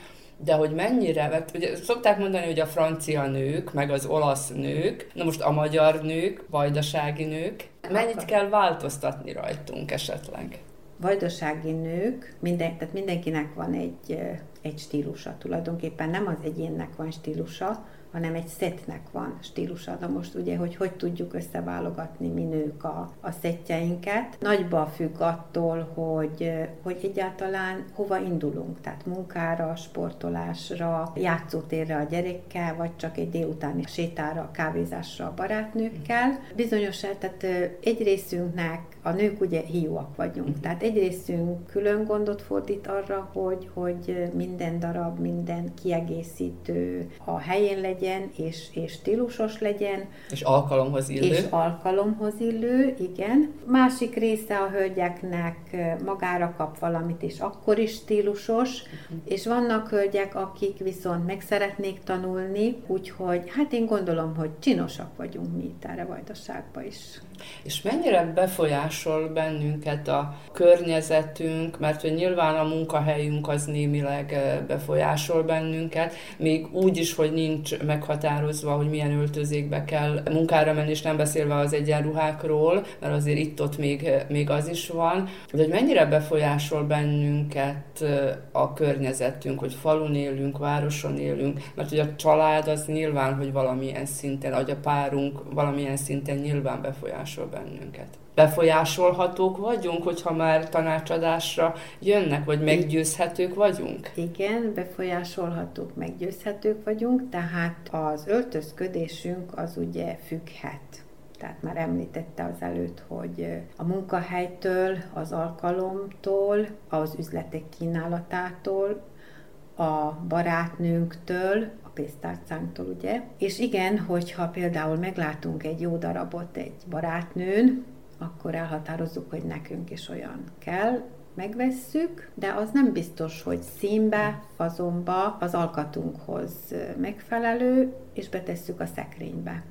de hogy mennyire, mert ugye szokták mondani, hogy a francia nők, meg az olasz nők, na most a magyar nők, vajdasági nők, mennyit kell változtatni rajtunk esetleg? Vajdasági nők, minden, tehát mindenkinek van egy, egy stílusa tulajdonképpen, nem az egyénnek van stílusa, hanem egy szetnek van stílusa. Na most ugye, hogy hogy tudjuk összeválogatni mi nők a, a szettjeinket. Nagyba függ attól, hogy, hogy egyáltalán hova indulunk, tehát munkára, sportolásra, játszótérre a gyerekkel, vagy csak egy délutáni sétára, kávézásra a barátnőkkel. Bizonyos, tehát egy részünknek a nők ugye hiúak vagyunk, tehát egy részünk külön gondot fordít arra, hogy, hogy minden darab, minden kiegészítő a helyén legyen, legyen, és, és stílusos legyen. És alkalomhoz illő. És alkalomhoz illő, igen. Másik része a hölgyeknek magára kap valamit, és akkor is stílusos, uh-huh. és vannak hölgyek, akik viszont meg szeretnék tanulni, úgyhogy hát én gondolom, hogy csinosak vagyunk mi itt erre Vajdaságban is. És mennyire befolyásol bennünket a környezetünk, mert hogy nyilván a munkahelyünk az némileg befolyásol bennünket, még úgy is, hogy nincs meghatározva, hogy milyen öltözékbe kell munkára menni, és nem beszélve az egyenruhákról, mert azért itt-ott még, még az is van, de hogy mennyire befolyásol bennünket a környezetünk, hogy falun élünk, városon élünk, mert hogy a család az nyilván, hogy valamilyen szinten, vagy a párunk valamilyen szinten nyilván befolyásol befolyásol bennünket. Befolyásolhatók vagyunk, hogyha már tanácsadásra jönnek, vagy meggyőzhetők vagyunk? Igen, befolyásolhatók, meggyőzhetők vagyunk, tehát az öltözködésünk az ugye függhet tehát már említette az előtt, hogy a munkahelytől, az alkalomtól, az üzletek kínálatától, a barátnőnktől, pénztárcánktól, ugye. És igen, hogyha például meglátunk egy jó darabot egy barátnőn, akkor elhatározzuk, hogy nekünk is olyan kell, megvesszük, de az nem biztos, hogy színbe, fazomba, az alkatunkhoz megfelelő, és betesszük a szekrénybe.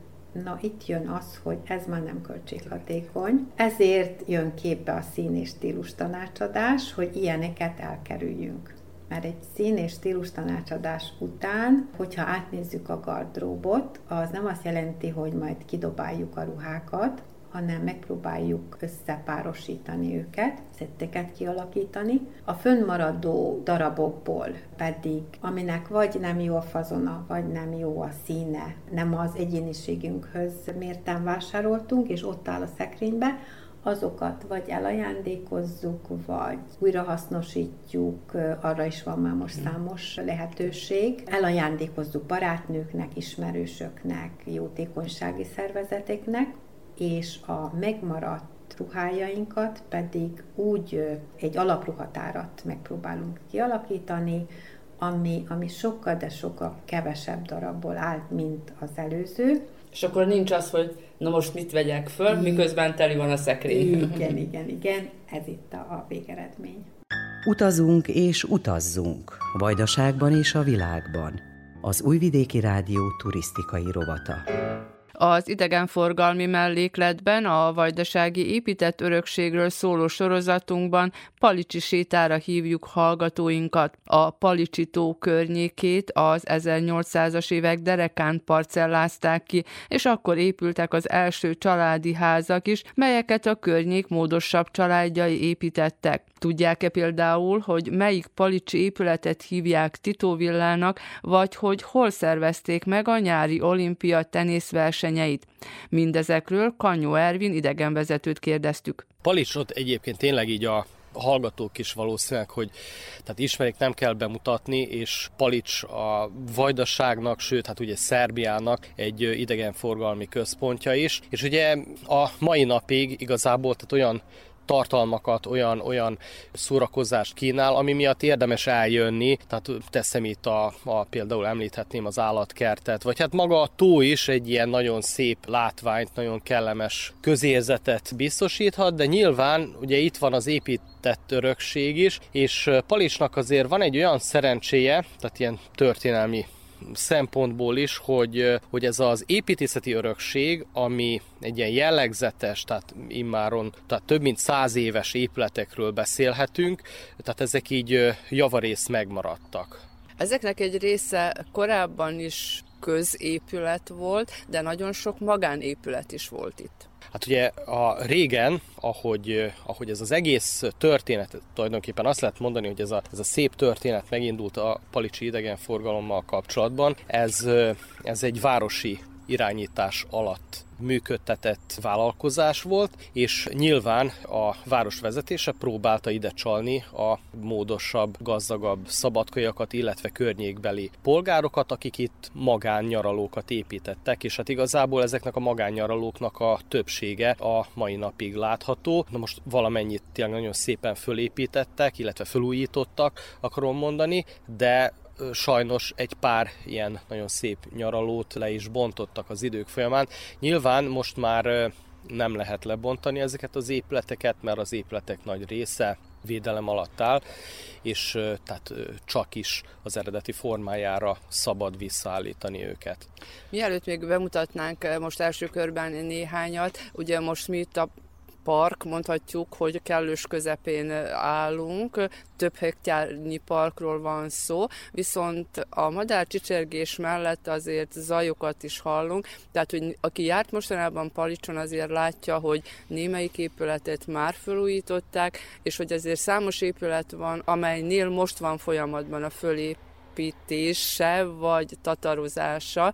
Na itt jön az, hogy ez már nem költséghatékony, ezért jön képbe a szín és stílus tanácsadás, hogy ilyeneket elkerüljünk. Mert egy szín és stílus tanácsadás után, hogyha átnézzük a gardróbot, az nem azt jelenti, hogy majd kidobáljuk a ruhákat, hanem megpróbáljuk összepárosítani őket, szetteket kialakítani. A fönnmaradó darabokból pedig, aminek vagy nem jó a fazona, vagy nem jó a színe, nem az egyéniségünkhöz mérten vásároltunk, és ott áll a szekrénybe, azokat vagy elajándékozzuk, vagy újrahasznosítjuk, arra is van már most számos lehetőség. Elajándékozzuk barátnőknek, ismerősöknek, jótékonysági szervezeteknek, és a megmaradt ruhájainkat pedig úgy egy alapruhatárat megpróbálunk kialakítani, ami, ami sokkal, de sokkal kevesebb darabból állt, mint az előző. És akkor nincs az, hogy na most mit vegyek föl, miközben teli van a szekrény. Igen, igen, igen, ez itt a, a végeredmény. Utazunk és utazzunk, Vajdaságban és a világban. Az Újvidéki Rádió turisztikai rovata. Az idegenforgalmi mellékletben a vajdasági épített örökségről szóló sorozatunkban Palicsi sétára hívjuk hallgatóinkat. A Palicsi tó környékét az 1800-as évek derekán parcellázták ki, és akkor épültek az első családi házak is, melyeket a környék módosabb családjai építettek. Tudják-e például, hogy melyik palicsi épületet hívják Titóvillának, vagy hogy hol szervezték meg a nyári olimpia tenészversenyeit? Mindezekről Kanyó Ervin idegenvezetőt kérdeztük. Palicsot egyébként tényleg így a hallgatók is valószínűleg, hogy tehát ismerik, nem kell bemutatni, és Palics a Vajdaságnak, sőt, hát ugye Szerbiának egy idegenforgalmi központja is, és ugye a mai napig igazából tehát olyan tartalmakat, olyan, olyan szórakozást kínál, ami miatt érdemes eljönni, tehát teszem itt a, a például említhetném az állatkertet, vagy hát maga a tó is egy ilyen nagyon szép látványt, nagyon kellemes közérzetet biztosíthat, de nyilván ugye itt van az épített örökség is, és Palicsnak azért van egy olyan szerencséje, tehát ilyen történelmi szempontból is, hogy, hogy ez az építészeti örökség, ami egy ilyen jellegzetes, tehát immáron tehát több mint száz éves épületekről beszélhetünk, tehát ezek így javarész megmaradtak. Ezeknek egy része korábban is középület volt, de nagyon sok magánépület is volt itt. Hát ugye a régen, ahogy, ahogy ez az egész történet, tulajdonképpen azt lehet mondani, hogy ez a, ez a szép történet megindult a palicsi idegenforgalommal kapcsolatban, ez, ez egy városi irányítás alatt működtetett vállalkozás volt, és nyilván a város vezetése próbálta ide csalni a módosabb, gazdagabb szabadkajakat, illetve környékbeli polgárokat, akik itt magánnyaralókat építettek, és hát igazából ezeknek a magánnyaralóknak a többsége a mai napig látható. Na most valamennyit tényleg nagyon szépen fölépítettek, illetve felújítottak, akarom mondani, de sajnos egy pár ilyen nagyon szép nyaralót le is bontottak az idők folyamán. Nyilván most már nem lehet lebontani ezeket az épületeket, mert az épületek nagy része védelem alatt áll, és tehát csak is az eredeti formájára szabad visszaállítani őket. Mielőtt még bemutatnánk most első körben néhányat, ugye most mi itt a park, mondhatjuk, hogy kellős közepén állunk, több hektárnyi parkról van szó, viszont a madár csicsergés mellett azért zajokat is hallunk, tehát hogy aki járt mostanában Palicson azért látja, hogy némelyik épületet már felújították, és hogy azért számos épület van, amelynél most van folyamatban a fölépítése vagy tatarozása,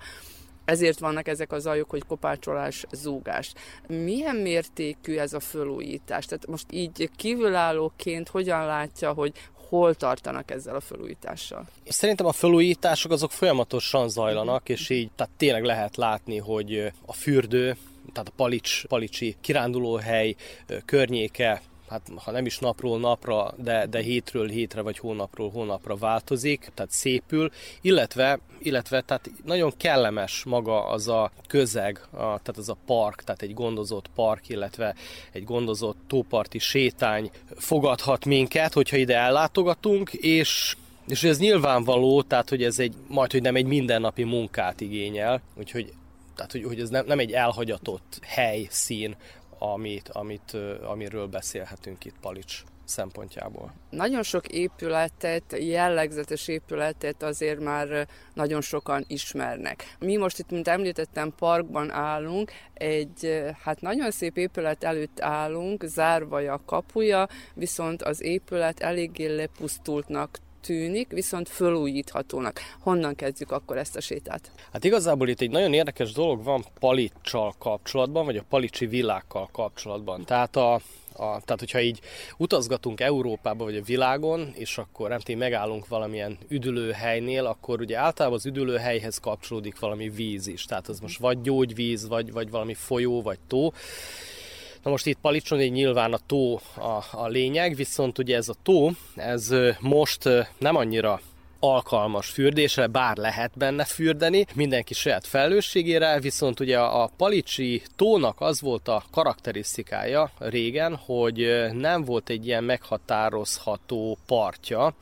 ezért vannak ezek az zajok, hogy kopácsolás, zúgás. Milyen mértékű ez a fölújítás? Tehát most így kívülállóként hogyan látja, hogy hol tartanak ezzel a felújítással? Szerintem a felújítások azok folyamatosan zajlanak, és így tehát tényleg lehet látni, hogy a fürdő, tehát a Palics, Palicsi kirándulóhely környéke hát ha nem is napról napra, de, de hétről hétre vagy hónapról hónapra változik, tehát szépül, illetve, illetve tehát nagyon kellemes maga az a közeg, a, tehát az a park, tehát egy gondozott park, illetve egy gondozott tóparti sétány fogadhat minket, hogyha ide ellátogatunk, és és ez nyilvánvaló, tehát hogy ez egy, majd hogy nem egy mindennapi munkát igényel, úgyhogy tehát, hogy, hogy ez nem, nem egy elhagyatott hely, szín, amit, amit, amiről beszélhetünk itt Palics szempontjából. Nagyon sok épületet, jellegzetes épületet azért már nagyon sokan ismernek. Mi most itt, mint említettem, parkban állunk, egy hát nagyon szép épület előtt állunk, zárva a kapuja, viszont az épület eléggé lepusztultnak tűnik, viszont fölújíthatónak. Honnan kezdjük akkor ezt a sétát? Hát igazából itt egy nagyon érdekes dolog van Palicsal kapcsolatban, vagy a Palicsi világkal kapcsolatban. Tehát a, a, tehát, hogyha így utazgatunk Európába vagy a világon, és akkor nem tény, megállunk valamilyen üdülőhelynél, akkor ugye általában az üdülőhelyhez kapcsolódik valami víz is. Tehát az most vagy gyógyvíz, vagy, vagy valami folyó, vagy tó. Na most itt Palicson egy nyilván a tó a, a lényeg, viszont ugye ez a tó, ez most nem annyira alkalmas fürdésre, bár lehet benne fürdeni, mindenki saját felelősségére, viszont ugye a Palicsi tónak az volt a karakterisztikája régen, hogy nem volt egy ilyen meghatározható partja,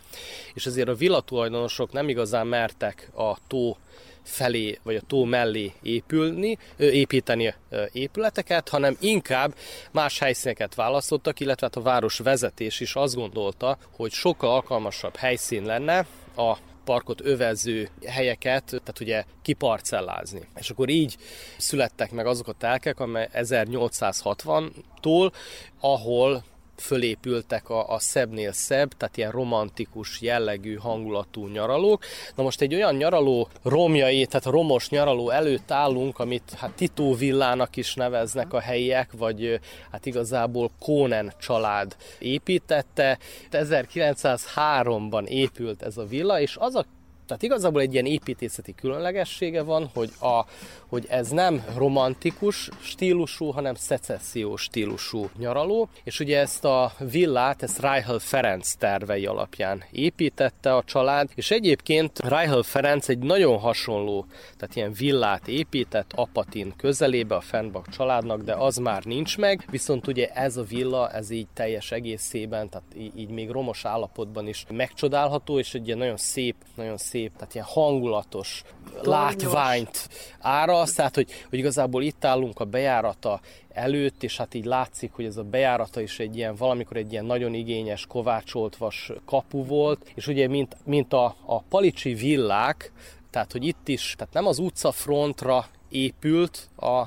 és ezért a villatulajdonosok nem igazán mertek a tó felé, vagy a tó mellé épülni, építeni épületeket, hanem inkább más helyszíneket választottak, illetve hát a város vezetés is azt gondolta, hogy sokkal alkalmasabb helyszín lenne a parkot övező helyeket, tehát ugye kiparcellázni. És akkor így születtek meg azok a telkek, amely 1860-tól, ahol fölépültek a, a szebbnél szebb, tehát ilyen romantikus jellegű hangulatú nyaralók. Na most egy olyan nyaraló romjai, tehát romos nyaraló előtt állunk, amit hát Tito villának is neveznek a helyiek, vagy hát igazából Kónen család építette. 1903-ban épült ez a villa, és az a tehát igazából egy ilyen építészeti különlegessége van, hogy, a, hogy ez nem romantikus stílusú, hanem szecessziós stílusú nyaraló, és ugye ezt a villát, ezt Reichel Ferenc tervei alapján építette a család, és egyébként Reichel Ferenc egy nagyon hasonló, tehát ilyen villát épített Apatin közelébe a Fennbach családnak, de az már nincs meg, viszont ugye ez a villa, ez így teljes egészében, tehát így még romos állapotban is megcsodálható, és egy ilyen nagyon szép, nagyon szép szép, tehát ilyen hangulatos Tornyos. látványt áraszt, tehát hogy, hogy igazából itt állunk a bejárata előtt, és hát így látszik, hogy ez a bejárata is egy ilyen, valamikor egy ilyen nagyon igényes kovácsolt vas kapu volt, és ugye mint, mint a, a palicsi villák, tehát hogy itt is, tehát nem az utcafrontra épült a,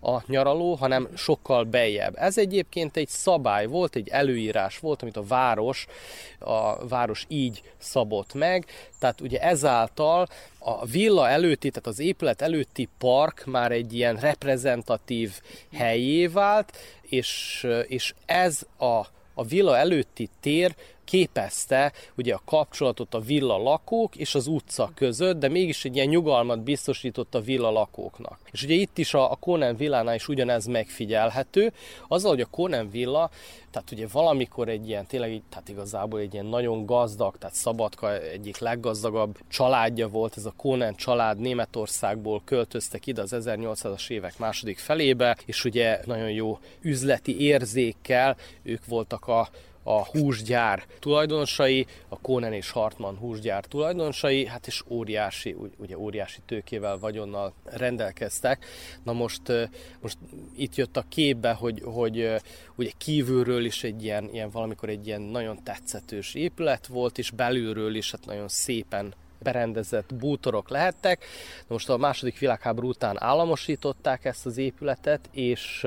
a nyaraló, hanem sokkal bejebb. Ez egyébként egy szabály volt, egy előírás volt, amit a város, a város így szabott meg, tehát ugye ezáltal a villa előtti, tehát az épület előtti park már egy ilyen reprezentatív helyé vált, és, és ez a, a villa előtti tér képezte ugye a kapcsolatot a villa lakók és az utca között, de mégis egy ilyen nyugalmat biztosított a villa lakóknak. És ugye itt is a, a Conan villánál is ugyanez megfigyelhető, azzal, hogy a Conan villa, tehát ugye valamikor egy ilyen, tényleg tehát igazából egy ilyen nagyon gazdag, tehát Szabadka egyik leggazdagabb családja volt, ez a Conan család Németországból költöztek ide az 1800-as évek második felébe, és ugye nagyon jó üzleti érzékkel ők voltak a a húsgyár tulajdonosai, a Kónen és Hartmann húsgyár tulajdonosai, hát és óriási, ugye óriási tőkével, vagyonnal rendelkeztek. Na most, most itt jött a képbe, hogy, hogy ugye kívülről is egy ilyen, ilyen valamikor egy ilyen nagyon tetszetős épület volt, és belülről is hát nagyon szépen berendezett bútorok lehettek. De most a második világháború után államosították ezt az épületet, és,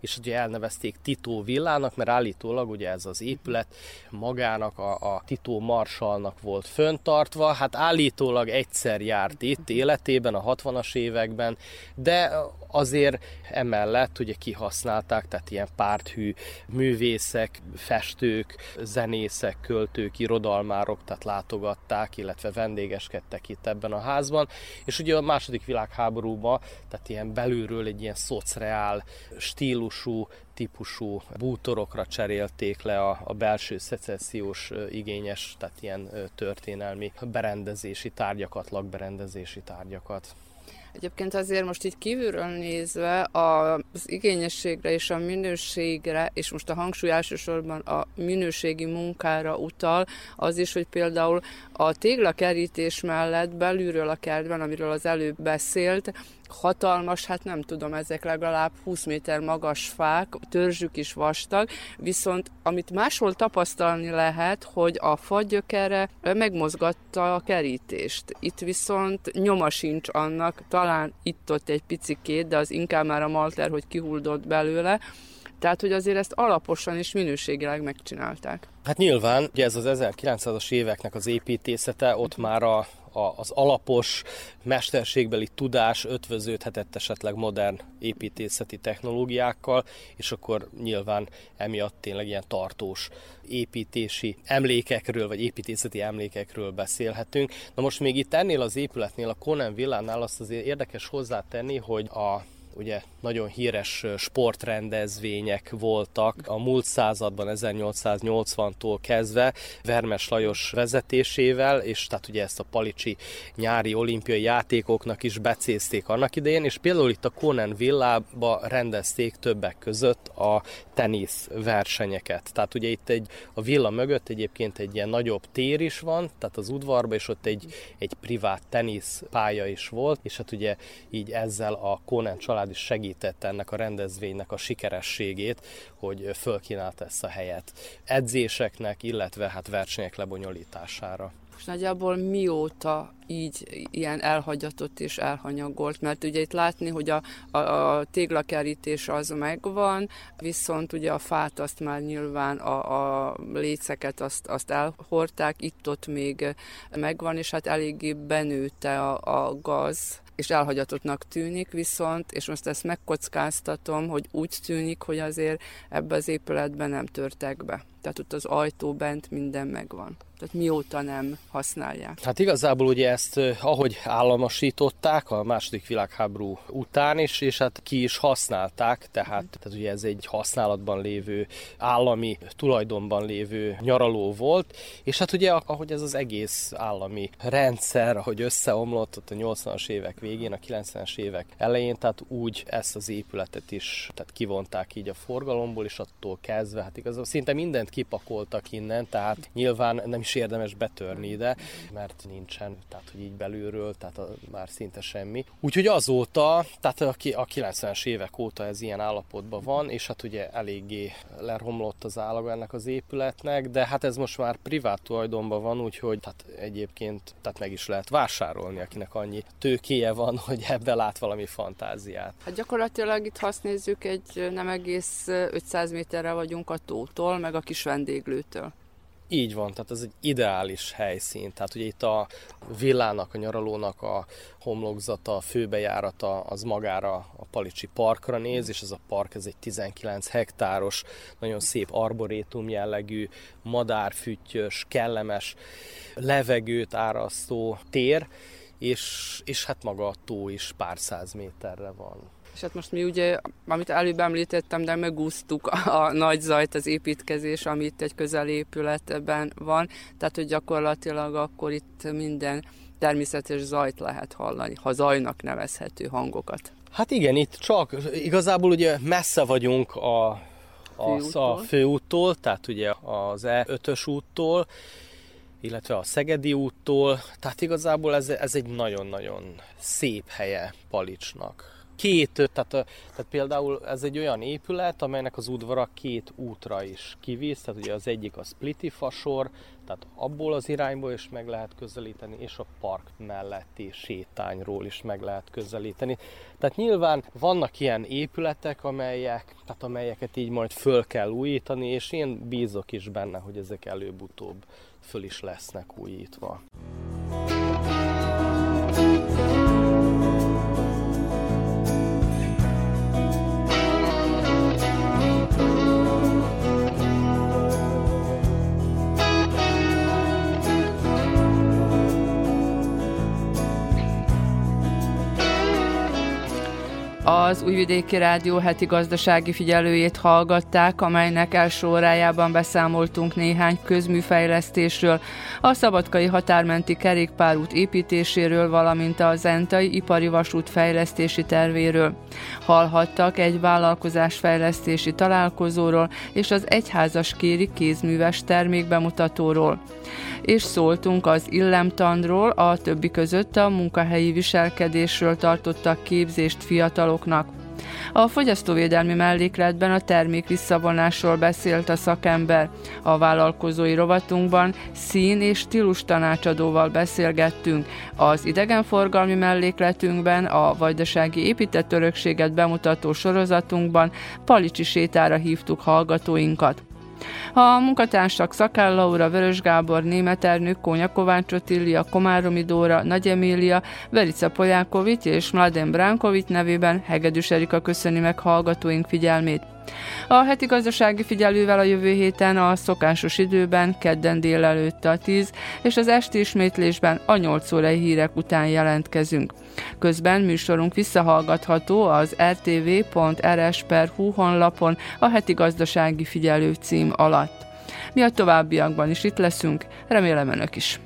és ugye elnevezték Tito villának, mert állítólag ugye ez az épület magának a, a Tito marsalnak volt föntartva, hát állítólag egyszer járt itt életében a 60-as években, de azért emellett ugye kihasználták, tehát ilyen párthű művészek, festők, zenészek, költők, irodalmárok, tehát látogatták, illetve vendégeskedtek itt ebben a házban, és ugye a második világháborúban, tehát ilyen belülről egy ilyen szociál stílusú, típusú bútorokra cserélték le a, a belső szecessziós igényes, tehát ilyen történelmi berendezési tárgyakat, lakberendezési tárgyakat. Egyébként azért most így kívülről nézve az igényességre és a minőségre, és most a hangsúly elsősorban a minőségi munkára utal, az is, hogy például a téglakerítés mellett belülről a kertben, amiről az előbb beszélt, hatalmas, hát nem tudom, ezek legalább 20 méter magas fák, törzsük is vastag, viszont amit máshol tapasztalni lehet, hogy a fagyökere megmozgatta a kerítést. Itt viszont nyoma sincs annak, talán itt-ott egy picikét, de az inkább már a malter, hogy kihuldott belőle, tehát, hogy azért ezt alaposan és minőségileg megcsinálták. Hát nyilván, ugye ez az 1900-as éveknek az építészete, ott már a, az alapos mesterségbeli tudás ötvöződhetett esetleg modern építészeti technológiákkal, és akkor nyilván emiatt tényleg ilyen tartós építési emlékekről, vagy építészeti emlékekről beszélhetünk. Na most még itt ennél az épületnél, a Conan villánál azt azért érdekes hozzátenni, hogy a ugye nagyon híres sportrendezvények voltak a múlt században, 1880-tól kezdve Vermes Lajos vezetésével, és tehát ugye ezt a Palicsi nyári olimpiai játékoknak is becézték annak idején, és például itt a Conan villába rendezték többek között a tenisz versenyeket. Tehát ugye itt egy, a villa mögött egyébként egy ilyen nagyobb tér is van, tehát az udvarba, és ott egy, egy privát tenisz pálya is volt, és hát ugye így ezzel a Conan család is segítette ennek a rendezvénynek a sikerességét, hogy fölkínálta ezt a helyet edzéseknek, illetve hát versenyek lebonyolítására. És nagyjából mióta így ilyen elhagyatott és elhanyagolt, mert ugye itt látni, hogy a, a, a téglakerítés az megvan, viszont ugye a fát azt már nyilván a, a léceket azt, azt elhordták, itt-ott még megvan, és hát eléggé benőtte a, a gaz és elhagyatottnak tűnik viszont, és most ezt megkockáztatom, hogy úgy tűnik, hogy azért ebbe az épületben nem törtek be. Tehát ott az ajtó bent minden megvan. Tehát mióta nem használják. Hát igazából ugye ezt, ahogy államosították a második világháború után is, és hát ki is használták, tehát, tehát ugye ez egy használatban lévő, állami tulajdonban lévő nyaraló volt, és hát ugye ahogy ez az egész állami rendszer, ahogy összeomlott ott a 80-as évek végén, a 90-es évek elején, tehát úgy ezt az épületet is tehát kivonták így a forgalomból, és attól kezdve, hát igazából szinte mindent kipakoltak innen, tehát nyilván nem is érdemes betörni ide, mert nincsen, tehát hogy így belülről, tehát a, már szinte semmi. Úgyhogy azóta, tehát a, a 90-es évek óta ez ilyen állapotban van, és hát ugye eléggé leromlott az állaga ennek az épületnek, de hát ez most már privát tulajdonban van, úgyhogy hát egyébként tehát meg is lehet vásárolni, akinek annyi tőkéje van, hogy ebbe lát valami fantáziát. Hát gyakorlatilag itt, ha azt nézzük, egy nem egész 500 méterre vagyunk a tótól, meg a kis vendéglőtől. Így van, tehát ez egy ideális helyszín. Tehát ugye itt a villának, a nyaralónak a homlokzata, a főbejárata az magára a Palicsi parkra néz, és ez a park ez egy 19 hektáros, nagyon szép arborétum jellegű, madárfüttyös, kellemes, levegőt árasztó tér, és, és hát maga a tó is pár száz méterre van. És hát most mi ugye, amit előbb említettem, de megúsztuk a nagy zajt, az építkezés, amit egy közelépületben van, tehát hogy gyakorlatilag akkor itt minden természetes zajt lehet hallani, ha zajnak nevezhető hangokat. Hát igen, itt csak igazából ugye messze vagyunk a, a, főúttól. a főúttól, tehát ugye az E5-ös úttól, illetve a Szegedi úttól, tehát igazából ez, ez egy nagyon-nagyon szép helye Palicsnak két, tehát, tehát például ez egy olyan épület, amelynek az udvara két útra is kivíz, tehát ugye az egyik a Spliti fasor, tehát abból az irányból is meg lehet közelíteni, és a park melletti sétányról is meg lehet közelíteni. Tehát nyilván vannak ilyen épületek, amelyek, tehát amelyeket így majd föl kell újítani, és én bízok is benne, hogy ezek előbb-utóbb föl is lesznek újítva. Az Újvidéki Rádió heti gazdasági figyelőjét hallgatták, amelynek első órájában beszámoltunk néhány közműfejlesztésről, a Szabadkai határmenti kerékpárút építéséről, valamint a Zentai ipari vasút fejlesztési tervéről. Hallhattak egy vállalkozásfejlesztési találkozóról és az egyházas kéri kézműves termékbemutatóról. És szóltunk az illemtandról, a többi között a munkahelyi viselkedésről tartottak képzést fiatalok fogyasztóknak. A fogyasztóvédelmi mellékletben a termék visszavonásról beszélt a szakember. A vállalkozói rovatunkban szín és stílus tanácsadóval beszélgettünk. Az idegenforgalmi mellékletünkben, a vajdasági épített örökséget bemutató sorozatunkban Palicsi sétára hívtuk hallgatóinkat. A munkatársak Szakál Laura, Vörös Gábor, Német Ernő, Kónya Kovács Otília, Komáromi Dóra, Nagy Emília, Verica Polyákovics és Mladen Bránkovics nevében Hegedűs Erika köszöni meg hallgatóink figyelmét. A heti gazdasági figyelővel a jövő héten a szokásos időben, kedden délelőtt a 10, és az esti ismétlésben a 8 órai hírek után jelentkezünk. Közben műsorunk visszahallgatható az rtv.rs.hu honlapon a heti gazdasági figyelő cím alatt. Mi a továbbiakban is itt leszünk, remélem önök is.